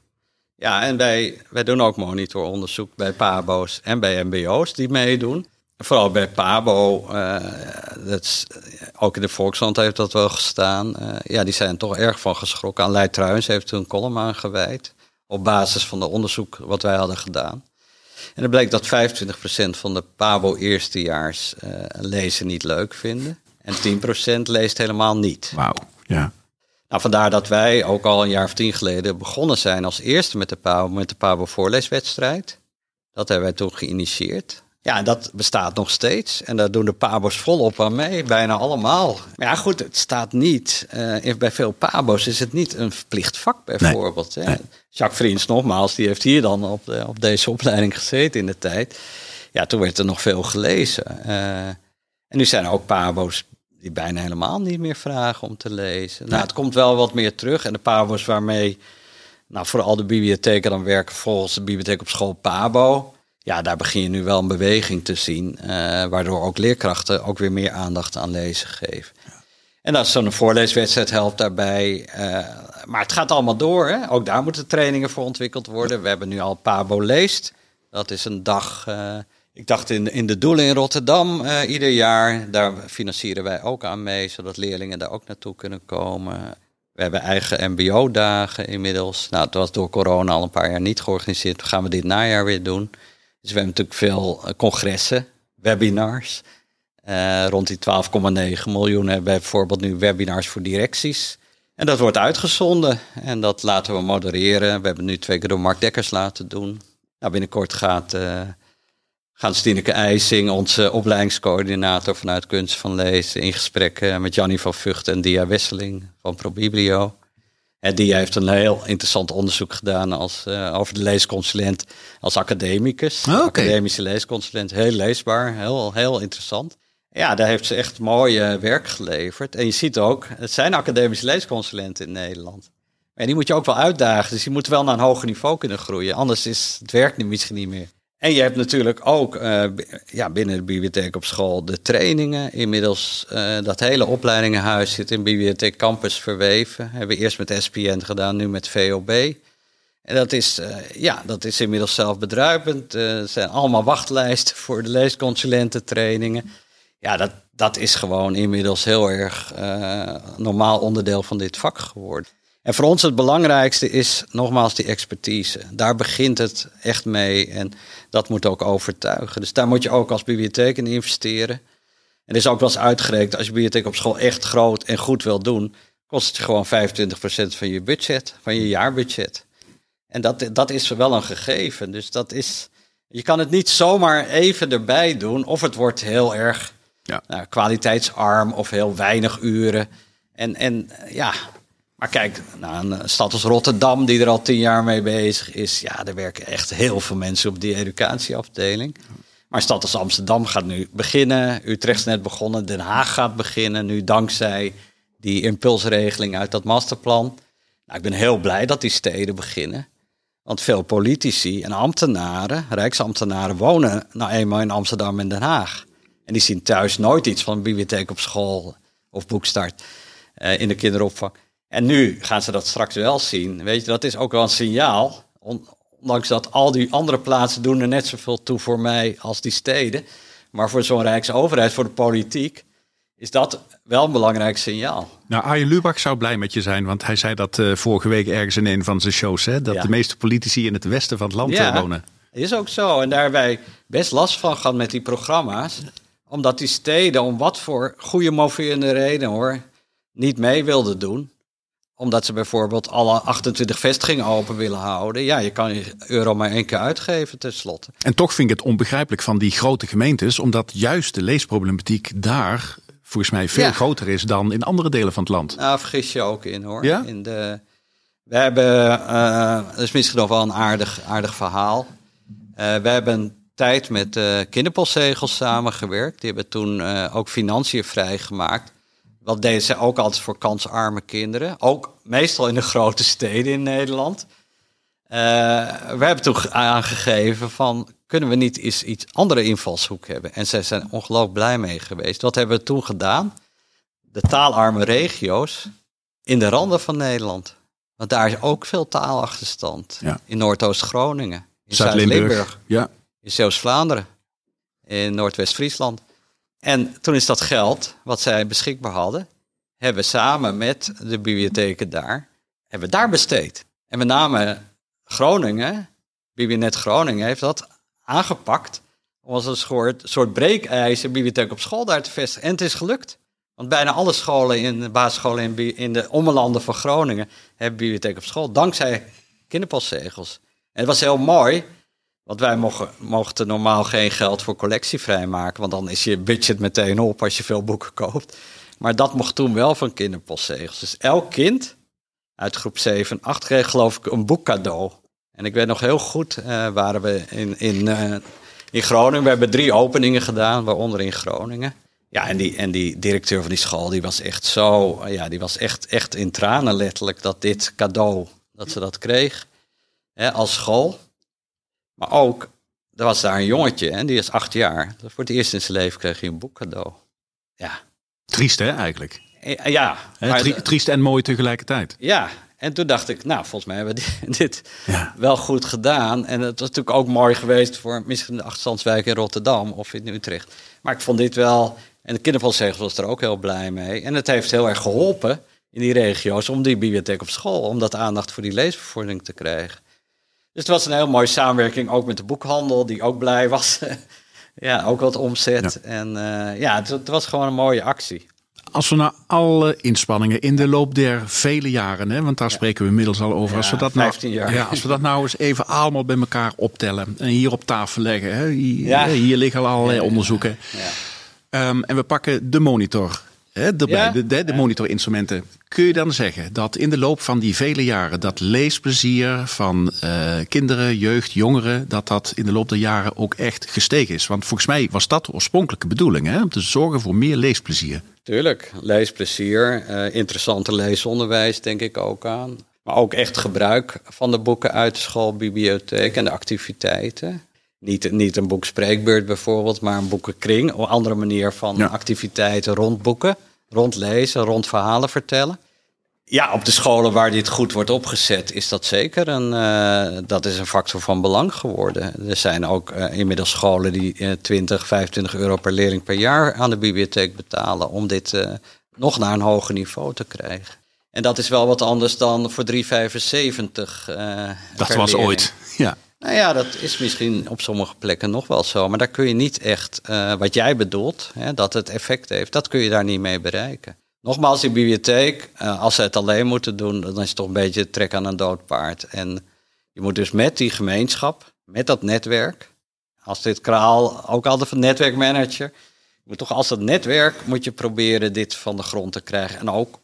Ja, en wij, wij doen ook monitoronderzoek bij PABO's en bij MBO's die meedoen. Vooral bij PABO, eh, dat is, ook in de Volkskrant heeft dat wel gestaan. Eh, ja, die zijn toch erg van geschrokken. Aleid Truijens heeft toen een column aangeweid. Op basis van de onderzoek wat wij hadden gedaan. En het bleek dat 25% van de PABO eerstejaars eh, lezen niet leuk vinden. En 10% leest helemaal niet. Wauw, ja. Nou, vandaar dat wij ook al een jaar of tien geleden begonnen zijn als eerste met de PABO, met de PABO voorleeswedstrijd. Dat hebben wij toen geïnitieerd. Ja, en dat bestaat nog steeds. En daar doen de PABO's volop aan mee, bijna allemaal. Maar ja, goed, het staat niet. eh, bij veel PABO's is het niet een verplicht vak bijvoorbeeld. nee. Jacques Vriends nogmaals, die heeft hier dan op, de- op deze opleiding gezeten in de tijd. Ja, toen werd er nog veel gelezen. Eh, en nu zijn er ook PABO's die bijna helemaal niet meer vragen om te lezen. Nou, het komt wel wat meer terug. En de PABO's waarmee nou, vooral de bibliotheken dan werken volgens de bibliotheek op school PABO. Ja, daar begin je nu wel een beweging te zien. eh, waardoor ook leerkrachten ook weer meer aandacht aan lezen geven. En dat is zo'n voorleeswedstrijd helpt daarbij. eh, maar het gaat allemaal door. Hè? Ook daar moeten trainingen voor ontwikkeld worden. We hebben nu al Pabo leest. Dat is een dag. eh, ik dacht in, in de Doelen in Rotterdam ieder jaar. Daar financieren wij ook aan mee, zodat leerlingen daar ook naartoe kunnen komen. We hebben eigen MBO-dagen inmiddels. Nou, het was door corona al een paar jaar niet georganiseerd. Dat gaan we dit najaar weer doen. Dus we hebben natuurlijk veel eh, congressen, webinars. Eh, rond die 12,9 miljoen hebben wij bijvoorbeeld nu webinars voor directies. En dat wordt uitgezonden en dat laten we modereren. We hebben nu twee keer door Mark Dekkers laten doen. Nou, binnenkort gaat, eh gaat Stineke IJsing, onze opleidingscoördinator vanuit Kunst van Lezen, in gesprek met Jannie van Vught en Dia Wesseling van ProBiblio. En die heeft een heel interessant onderzoek gedaan als, eh, over de leesconsulent als academicus. Ah. Academische leesconsulent, heel leesbaar, heel, heel interessant. Ja, daar heeft ze echt mooi eh, werk geleverd. En je ziet ook, het zijn academische leesconsulenten in Nederland. Maar En die moet je ook wel uitdagen. Dus je moet wel naar een hoger niveau kunnen groeien. Anders is het werkt misschien niet meer. En je hebt natuurlijk ook uh, ja, binnen de bibliotheek op school de trainingen. Inmiddels uh, dat hele opleidingenhuis zit in Bibliotheek Campus verweven. Hebben we eerst met SPN gedaan, nu met VOB. En dat is, uh, ja, dat is inmiddels zelfbedruipend. er zijn allemaal wachtlijsten voor de leesconsulententrainingen. Ja, dat, dat is gewoon inmiddels heel erg normaal onderdeel van dit vak geworden. En voor ons het belangrijkste is nogmaals die expertise. Daar begint het echt mee en dat moet ook overtuigen. Dus daar moet je ook als bibliotheek in investeren. En er is ook wel eens uitgerekend, als je bibliotheek op school echt groot en goed wil doen, kost het je gewoon 25% van je budget, van je jaarbudget. En dat, dat is wel een gegeven. Dus dat is, je kan het niet zomaar even erbij doen, of het wordt heel erg ja. nou, kwaliteitsarm of heel weinig uren. En, en ja, maar kijk, nou, een stad als Rotterdam, die er al tien jaar mee bezig is, ja, er werken echt heel veel mensen op die educatieafdeling. Maar een stad als Amsterdam gaat nu beginnen, Utrecht is net begonnen, Den Haag gaat beginnen, nu dankzij die impulsregeling uit dat masterplan. Nou, ik ben heel blij dat die steden beginnen. Want veel politici en ambtenaren, rijksambtenaren, wonen nou eenmaal in Amsterdam en Den Haag. En die zien thuis nooit iets van een bibliotheek op school of boekstart uh, in de kinderopvang. En nu gaan ze dat straks wel zien. Weet je, dat is ook wel een signaal. Ondanks dat al die andere plaatsen doen er net zoveel toe voor mij als die steden. Maar voor zo'n rijksoverheid, voor de politiek, is dat wel een belangrijk signaal. Nou, Arjen Lubach zou blij met je zijn, want hij zei dat uh, vorige week ergens in een van zijn shows, hè, dat de meeste politici in het westen van het land ja, wonen. Is ook zo. En daar wij best last van gehad met die programma's. Omdat die steden, om wat voor goede moverende reden hoor, niet mee wilden doen omdat ze bijvoorbeeld alle 28 vestigingen open willen houden. Ja, je kan je euro maar één keer uitgeven tenslotte. En toch vind ik het onbegrijpelijk van die grote gemeentes, omdat juist de leesproblematiek daar volgens mij veel groter is dan in andere delen van het land. Nou, vergis je ook in hoor. Ja? In de, we hebben, uh, dat is misschien nog wel een aardig, aardig verhaal. Uh, we hebben een tijd met uh, kinderpostzegels samengewerkt. Die hebben toen ook financiën vrijgemaakt. Wat deden ze ook altijd voor kansarme kinderen. Ook meestal in de grote steden in Nederland. Uh, we hebben toen aangegeven van, kunnen we niet eens iets andere invalshoek hebben? En zij zijn ongelooflijk blij mee geweest. Wat hebben we toen gedaan? De taalarme regio's in de randen van Nederland. Want daar is ook veel taalachterstand. In Noordoost-Groningen, in Zuid-Limburg, ja. in Zeeuws-Vlaanderen, in Noordwest-Friesland. En toen is dat geld, wat zij beschikbaar hadden, hebben we samen met de bibliotheken daar, hebben daar besteed. En met name Groningen, Biblionet Groningen, heeft dat aangepakt om als een soort, soort breekijzer bibliotheek op school daar te vestigen. En het is gelukt. Want bijna alle scholen in de basisscholen in, in de ommelanden van Groningen hebben bibliotheek op school, dankzij kinderpostzegels. En het was heel mooi, want wij mochten normaal geen geld voor collectie vrijmaken, want dan is je budget meteen op als je veel boeken koopt. Maar dat mocht toen wel van kinderpostzegels. Dus elk kind uit groep 7 en 8 kreeg geloof ik een boek cadeau. En ik weet nog heel goed, uh, waren we in, in, uh, in Groningen. We hebben drie openingen gedaan, waaronder in Groningen. Ja, en die, en die directeur van die school, die was echt zo, ja, die was echt, echt in tranen letterlijk dat dit cadeau, dat ze dat kreeg. Hè, als school. Maar ook, er was daar een jongetje, en die is acht jaar. Voor het eerst in zijn leven kreeg hij een boek cadeau. Ja. Triest hè, eigenlijk? Eh, ja. Maar, triest en mooi tegelijkertijd. Ja, en toen dacht ik, nou, volgens mij hebben we *laughs* dit, wel goed gedaan. En het was natuurlijk ook mooi geweest voor misschien de achterstandswijk in Rotterdam of in Utrecht. Maar ik vond dit wel, en de kindervalzegels was er ook heel blij mee. En het heeft heel erg geholpen in die regio's om die bibliotheek op school, om dat aandacht voor die leesbevordering te krijgen. Dus het was een heel mooie samenwerking, ook met de boekhandel, die ook blij was. *laughs* ja, ook wat omzet. En uh, ja, het, het, was gewoon een mooie actie. Als we naar alle inspanningen in de loop der vele jaren, hè, want daar spreken we inmiddels al over. als, we dat nou, ja, als we dat nou eens even allemaal bij elkaar optellen en hier op tafel leggen. Hè, hier, hier liggen al allerlei onderzoeken. Um, en we pakken de monitor hè, de, de, de monitorinstrumenten. Kun je dan zeggen dat in de loop van die vele jaren dat leesplezier van uh, kinderen, jeugd, jongeren, dat dat in de loop der jaren ook echt gestegen is? Want volgens mij was dat de oorspronkelijke bedoeling, hè, om te zorgen voor meer leesplezier. Tuurlijk, leesplezier, uh, interessante leesonderwijs denk ik ook aan. Maar ook echt gebruik van de boeken uit de schoolbibliotheek en de activiteiten. Niet, niet een boek spreekbeurt bijvoorbeeld, maar een boekenkring. Een andere manier van activiteiten rond boeken, rond lezen, rond verhalen vertellen. Ja, op de scholen waar dit goed wordt opgezet, is dat zeker een, uh, dat is een factor van belang geworden. Er zijn ook uh, inmiddels scholen die uh, 20, 25 euro per leerling per jaar aan de bibliotheek betalen om dit uh, nog naar een hoger niveau te krijgen. En dat is wel wat anders dan voor 3,75. dat was leerling. ooit, ja. Nou ja, dat is misschien op sommige plekken nog wel zo. Maar daar kun je niet echt, uh, wat jij bedoelt, hè, dat het effect heeft, dat kun je daar niet mee bereiken. Nogmaals, die bibliotheek, uh, als ze het alleen moeten doen, dan is het toch een beetje trek aan een dood paard. En je moet dus met die gemeenschap, met dat netwerk, als dit kraal, ook altijd van netwerkmanager, moet toch als dat netwerk, moet je proberen dit van de grond te krijgen en ook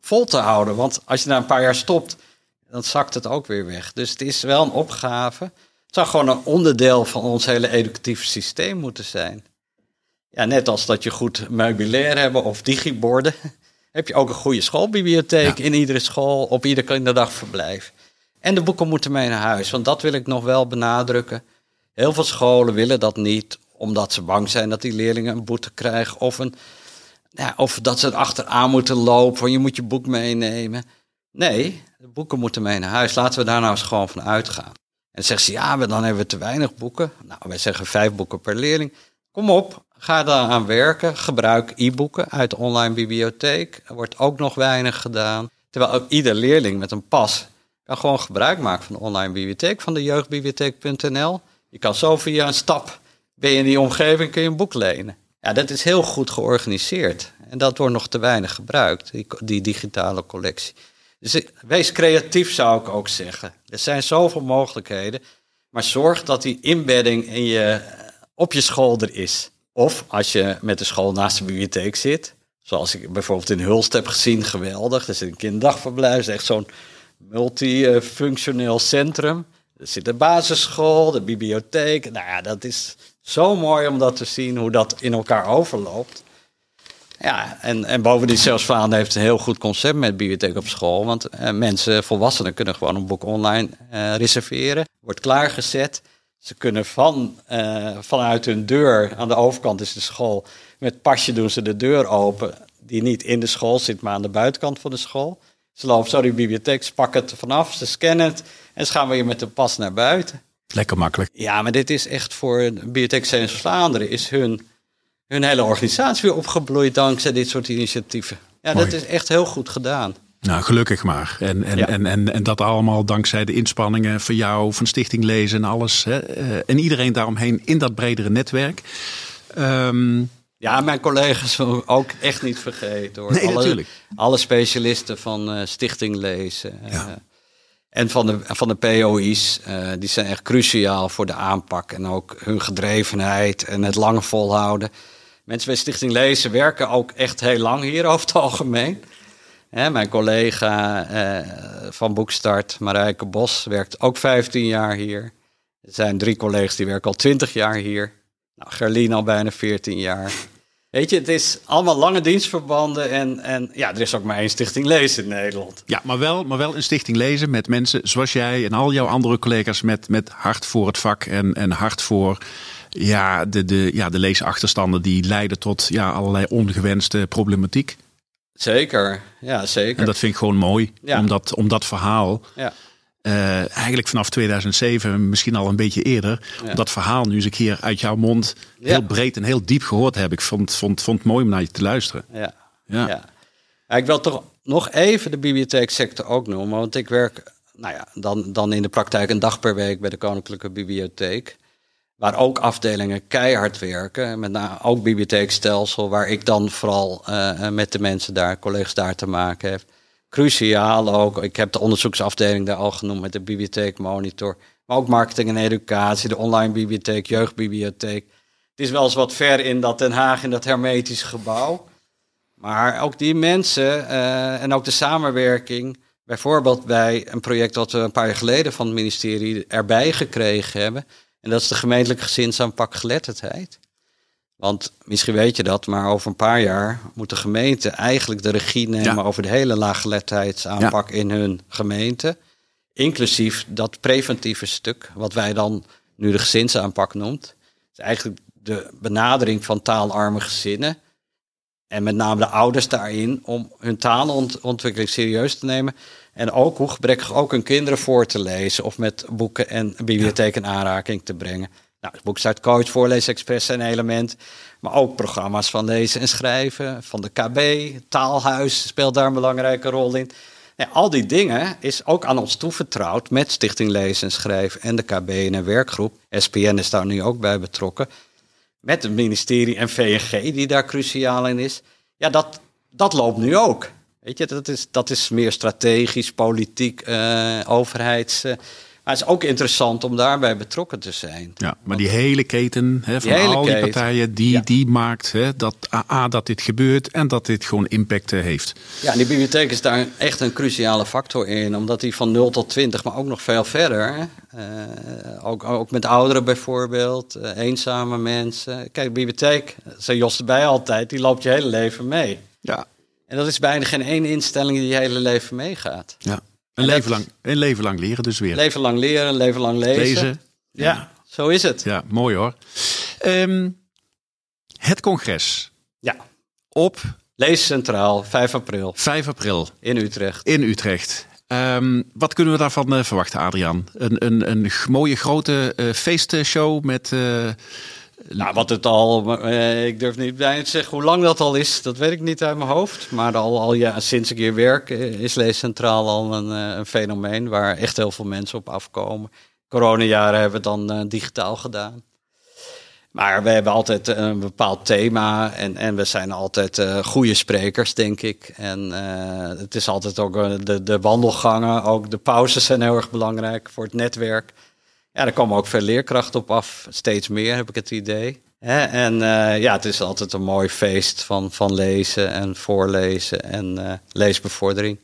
vol te houden. Want als je na een paar jaar stopt, dan zakt het ook weer weg. Dus het is wel een opgave. Het zou gewoon een onderdeel van ons hele educatieve systeem moeten zijn. Ja, net als dat je goed meubilair hebben of digiborden, *laughs* heb je ook een goede schoolbibliotheek in iedere school, op ieder kinderdagverblijf. En de boeken moeten mee naar huis, want dat wil ik nog wel benadrukken. Heel veel scholen willen dat niet, omdat ze bang zijn dat die leerlingen een boete krijgen of, een, ja, of dat ze er achteraan moeten lopen, van je moet je boek meenemen. Nee, de boeken moeten mee naar huis. Laten we daar nou eens gewoon van uitgaan. En zeggen ze, ja, dan hebben we te weinig boeken. Nou, wij zeggen vijf boeken per leerling. Kom op, ga daar aan werken. Gebruik e-boeken uit de online bibliotheek. Er wordt ook nog weinig gedaan. Terwijl ook ieder leerling met een pas kan gewoon gebruik maken van de online bibliotheek, van de jeugdbibliotheek.nl. Je kan zo via een stap, ben je in die omgeving, kun je een boek lenen. Ja, dat is heel goed georganiseerd. En dat wordt nog te weinig gebruikt, die digitale collectie. Wees creatief zou ik ook zeggen. Er zijn zoveel mogelijkheden. Maar zorg dat die inbedding in je, op je school er is. Of als je met de school naast de bibliotheek zit. Zoals ik bijvoorbeeld in Hulst heb gezien, geweldig. Er zit een kinderdagverblijf, echt zo'n multifunctioneel centrum. Er zit de basisschool, de bibliotheek. Nou ja, dat is zo mooi om dat te zien, hoe dat in elkaar overloopt. Ja, en, en bovendien zelfs Vlaanderen heeft een heel goed concept met bibliotheek op school. Want eh, mensen, volwassenen, kunnen gewoon een boek online eh, reserveren. Wordt klaargezet. Ze kunnen van, uh, vanuit hun deur, aan de overkant is de school, met pasje doen ze de deur open. Die niet in de school zit, maar aan de buitenkant van de school. Ze lopen zo die bibliotheek, ze pakken het vanaf, ze scannen het en ze gaan weer met de pas naar buiten. Lekker makkelijk. Ja, maar dit is echt voor de Bibliotheek Zeeuws Vlaanderen is hun hun hele organisatie weer opgebloeid dankzij dit soort initiatieven. Ja, dat is echt heel goed gedaan. Nou, gelukkig maar. En, en, ja. en, en, en dat allemaal dankzij de inspanningen van jou, van Stichting Lezen en alles. Hè? Eh, en iedereen daaromheen in dat bredere netwerk. Um, ja, mijn collega's ook echt niet vergeten hoor. Nee, alle, natuurlijk. Alle specialisten van uh, Stichting Lezen. Ja. Uh, en van de, van de POI's, uh, die zijn echt cruciaal voor de aanpak. En ook hun gedrevenheid en het lang volhouden. Mensen bij Stichting Lezen werken ook echt heel lang hier over het algemeen. Hè, mijn collega uh, van Boekstart, Marijke Bos, werkt ook 15 jaar hier. Er zijn drie collega's die werken al 20 jaar hier. Nou, Gerlien al bijna 14 jaar. Weet je, het is allemaal lange dienstverbanden en, en ja, er is ook maar één Stichting Lezen in Nederland. Ja, maar wel, maar wel een Stichting Lezen met mensen zoals jij en al jouw andere collega's met, met hart voor het vak en, en hart voor ja, de, de, ja, de leesachterstanden die leiden tot ja, allerlei ongewenste problematiek. Zeker, ja zeker. En dat vind ik gewoon mooi, ja. om, dat, om dat verhaal... Ja. Uh, eigenlijk vanaf 2007, misschien al een beetje eerder. Ja. Dat verhaal nu eens een keer uit jouw mond heel breed en heel diep gehoord heb. Ik vond, vond, vond het mooi om naar je te luisteren. Ja. Ja. ja. Ik wil toch nog even de bibliotheeksector ook noemen. Want ik werk nou ja, dan, dan in de praktijk een dag per week bij de Koninklijke Bibliotheek. Waar ook afdelingen keihard werken. Met name ook bibliotheekstelsel, waar ik dan vooral uh, met de mensen daar, collega's daar te maken heb. Cruciaal ook. Ik heb de onderzoeksafdeling daar al genoemd met de bibliotheekmonitor. Maar ook marketing en educatie, de online bibliotheek, jeugdbibliotheek. Het is wel eens wat ver in dat Den Haag, in dat hermetische gebouw. Maar ook die mensen uh, en ook de samenwerking. Bijvoorbeeld bij een project dat we een paar jaar geleden van het ministerie erbij gekregen hebben. En dat is de gemeentelijke gezinsaanpak geletterdheid. Want misschien weet je dat, maar over een paar jaar moet de gemeente eigenlijk de regie nemen Ja. over de hele laaggeletterdheidsaanpak in hun gemeente. Inclusief dat preventieve stuk, wat wij dan nu de gezinsaanpak noemt. is eigenlijk de benadering van taalarme gezinnen. En met name de ouders daarin om hun taalontwikkeling serieus te nemen. En ook hoe gebrekkig ook hun kinderen voor te lezen of met boeken en bibliotheek in aanraking te brengen. Nou, het boek staat Coach, Voorlees Express een element. Maar ook programma's van lezen en schrijven, van de KB, Taalhuis speelt daar een belangrijke rol in. Ja, al die dingen is ook aan ons toevertrouwd met Stichting Lezen en Schrijven en de KB en een werkgroep. SPN is daar nu ook bij betrokken. Met het ministerie en VNG die daar cruciaal in is. Ja, dat, dat loopt nu ook. Weet je, dat is, dat is meer strategisch, politiek, eh, overheids. eh, maar het is ook interessant om daarbij betrokken te zijn. Ja, maar die hele keten hè, van hele al die keten. partijen, die, Ja. die maakt hè, dat A, dat dit gebeurt en dat dit gewoon impact eh, heeft. Ja, en die bibliotheek is daar echt een cruciale factor in. Omdat die van 0 tot 20, maar ook nog veel verder. ook, ook met ouderen bijvoorbeeld, eenzame mensen. Kijk, de bibliotheek, zei Jos erbij altijd, die loopt je hele leven mee. Ja. En dat is bijna geen één instelling die je hele leven meegaat. ja. Een, En leven lang, een leven lang leren dus weer. Leven lang leren, leven lang lezen. Lezen. Ja, zo is het. Ja, mooi hoor. Ehm, het congres Ja, op Lees Centraal, 5 april 5 april in Utrecht. in Utrecht. Ehm, wat kunnen we daarvan eh, verwachten, Adriaan? Een, een, een mooie grote eh, feestshow met... eh, Nou, wat het al, eh, ik durf niet bijna te zeggen hoe lang dat al is, dat weet ik niet uit mijn hoofd. Maar al, al ja, sinds ik hier werk eh, is Lees Centraal al een, eh, een fenomeen waar echt heel veel mensen op afkomen. Coronajaren hebben we het dan digitaal gedaan. Maar we hebben altijd een bepaald thema en, en we zijn altijd eh, goede sprekers, denk ik. En het is altijd ook de, de wandelgangen, ook de pauzes zijn heel erg belangrijk voor het netwerk. Ja, er komen ook veel leerkrachten op af, steeds meer heb ik het idee. En eh, ja, het is altijd een mooi feest van, van lezen en voorlezen en eh, leesbevordering.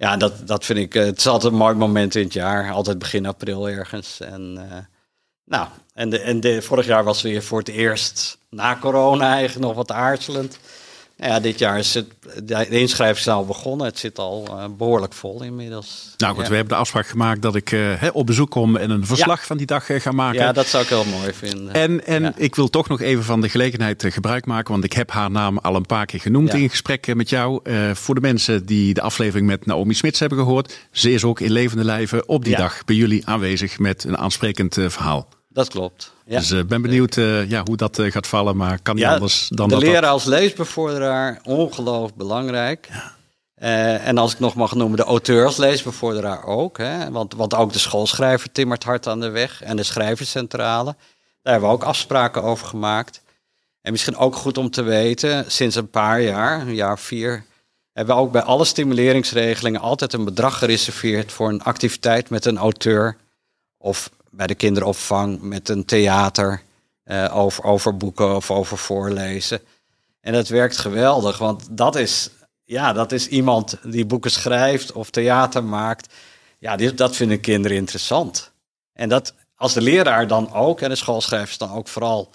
Ja, dat, dat vind ik, eh, het is altijd een mooi moment in het jaar, altijd begin april ergens. En eh, nou, en, de, en de, vorig jaar was weer voor het eerst na corona eigenlijk nog wat aarzelend. Nou ja, dit jaar is het, de inschrijving al begonnen. Het zit al eh, behoorlijk vol inmiddels. nou goed, ja. we hebben de afspraak gemaakt dat ik eh, op bezoek kom en een verslag van die dag eh, ga maken. Ja, dat zou ik heel mooi vinden. En, en Ja. ik wil toch nog even van de gelegenheid gebruik maken, want ik heb haar naam al een paar keer genoemd in gesprek eh, met jou. Voor de mensen die de aflevering met Naomi Smits hebben gehoord, ze is ook in levende lijven op die dag bij jullie aanwezig met een aansprekend verhaal. Dat klopt. Ja. Dus ik ben benieuwd eh, ja, hoe dat eh, gaat vallen, maar kan niet Ja, anders dan de dat. leren dat- als leesbevorderaar, ongelooflijk belangrijk. Eh, en als ik nog mag noemen, de auteur als leesbevorderaar ook. Hè? Want, want ook de schoolschrijver timmert hard aan de weg. En de schrijverscentrale. Daar hebben we ook afspraken over gemaakt. En misschien ook goed om te weten, sinds een paar jaar, een jaar of vier, hebben we ook bij alle stimuleringsregelingen altijd een bedrag gereserveerd voor een activiteit met een auteur. Of bij de kinderopvang met een theater eh, over, over boeken of over voorlezen. En dat werkt geweldig, want dat is, ja, dat is iemand die boeken schrijft of theater maakt. Ja, die, dat vinden kinderen interessant. En dat als de leraar dan ook, en de schoolschrijvers dan ook vooral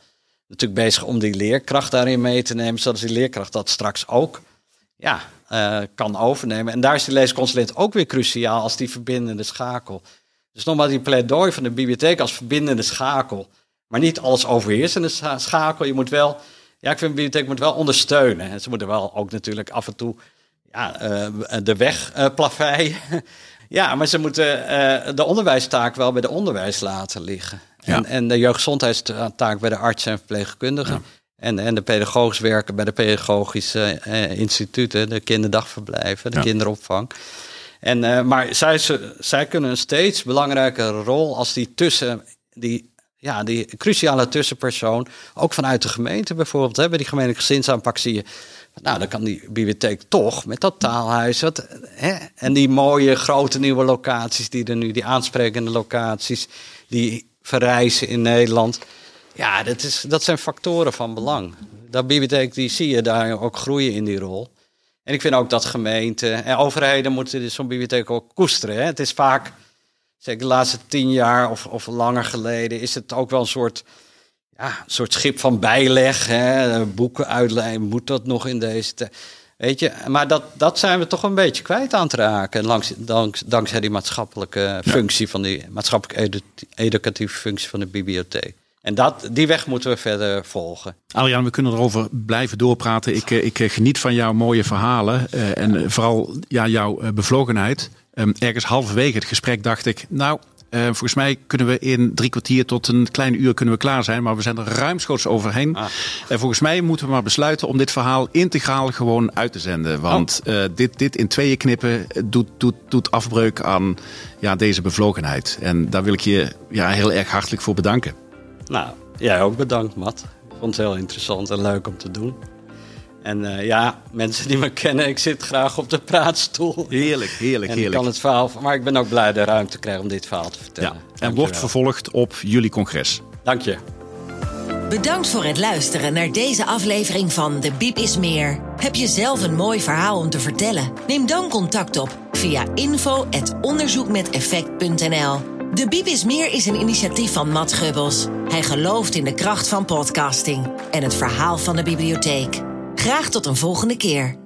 natuurlijk bezig om die leerkracht daarin mee te nemen, zodat die leerkracht dat straks ook ja, eh, kan overnemen. En daar is die leesconsulent ook weer cruciaal als die verbindende schakel. Dus nogmaals die pleidooi van de bibliotheek als verbindende schakel. Maar niet als overheersende scha- schakel. Je moet wel, ja, ik vind de bibliotheek moet wel ondersteunen. En ze moeten wel ook natuurlijk af en toe ja, eh, de weg plaveien. *laughs* ja, maar ze moeten eh, de onderwijstaak wel bij de onderwijs laten liggen. Ja. En, en de jeugdgezondheidstaak bij de artsen en verpleegkundigen. En, en de pedagogisch werken bij de pedagogische instituten, de kinderdagverblijven, de Ja. kinderopvang. En, eh, maar zij, zij kunnen een steeds belangrijkere rol als die tussen die, ja, die cruciale tussenpersoon, ook vanuit de gemeente bijvoorbeeld, bij die gemeentelijke gezinsaanpak zie je. Nou, dan kan die bibliotheek toch met dat taalhuis. Wat, hè, en die mooie grote nieuwe locaties die er nu, die aansprekende locaties, die verrijzen in Nederland. Ja, dat, is, dat zijn factoren van belang. Dat bibliotheek, die zie je daar ook groeien in die rol. En ik vind ook dat gemeenten en overheden moeten zo'n bibliotheek ook koesteren. Hè. Het is vaak, zeker de laatste tien jaar of, of langer geleden, is het ook wel een soort ja, een soort schip van bijleg. Hè, boeken uitlijnen, moet dat nog in deze tijd? Weet je, maar dat, dat zijn we toch een beetje kwijt aan te raken. Langs, dank, dankzij die maatschappelijke functie van die maatschappelijk educatieve functie van de bibliotheek. En dat, die weg moeten we verder volgen. Arjan, we kunnen erover blijven doorpraten. Ik, eh, ik eh, geniet van jouw mooie verhalen uh, en vooral ja, jouw bevlogenheid. Um, ergens halverwege het gesprek dacht ik, nou, uh, volgens mij kunnen we in drie kwartier tot een klein uur kunnen we klaar zijn. Maar we zijn er ruimschoots overheen. Ah. En volgens mij moeten we maar besluiten om dit verhaal integraal gewoon uit te zenden. Want oh. uh, dit, dit in tweeën knippen doet, doet, doet afbreuk aan ja, deze bevlogenheid. En daar wil ik je ja, heel erg hartelijk voor bedanken. Nou, jij ook bedankt, Matt. Ik vond het heel interessant en leuk om te doen. En uh, ja, mensen die me kennen, ik zit graag op de praatstoel. Heerlijk, heerlijk, en heerlijk. Ik kan het verhaal, maar ik ben ook blij de ruimte te krijgen om dit verhaal te vertellen. Ja, en wordt vervolgd op jullie congres. Dank je. Bedankt voor het luisteren naar deze aflevering van De Biep is Meer. Heb je zelf een mooi verhaal om te vertellen? Neem dan contact op via info.onderzoekmeteffect.nl. De Biep is Meer is een initiatief van Matt Gubbels. Hij gelooft in de kracht van podcasting en het verhaal van de bibliotheek. Graag tot een volgende keer.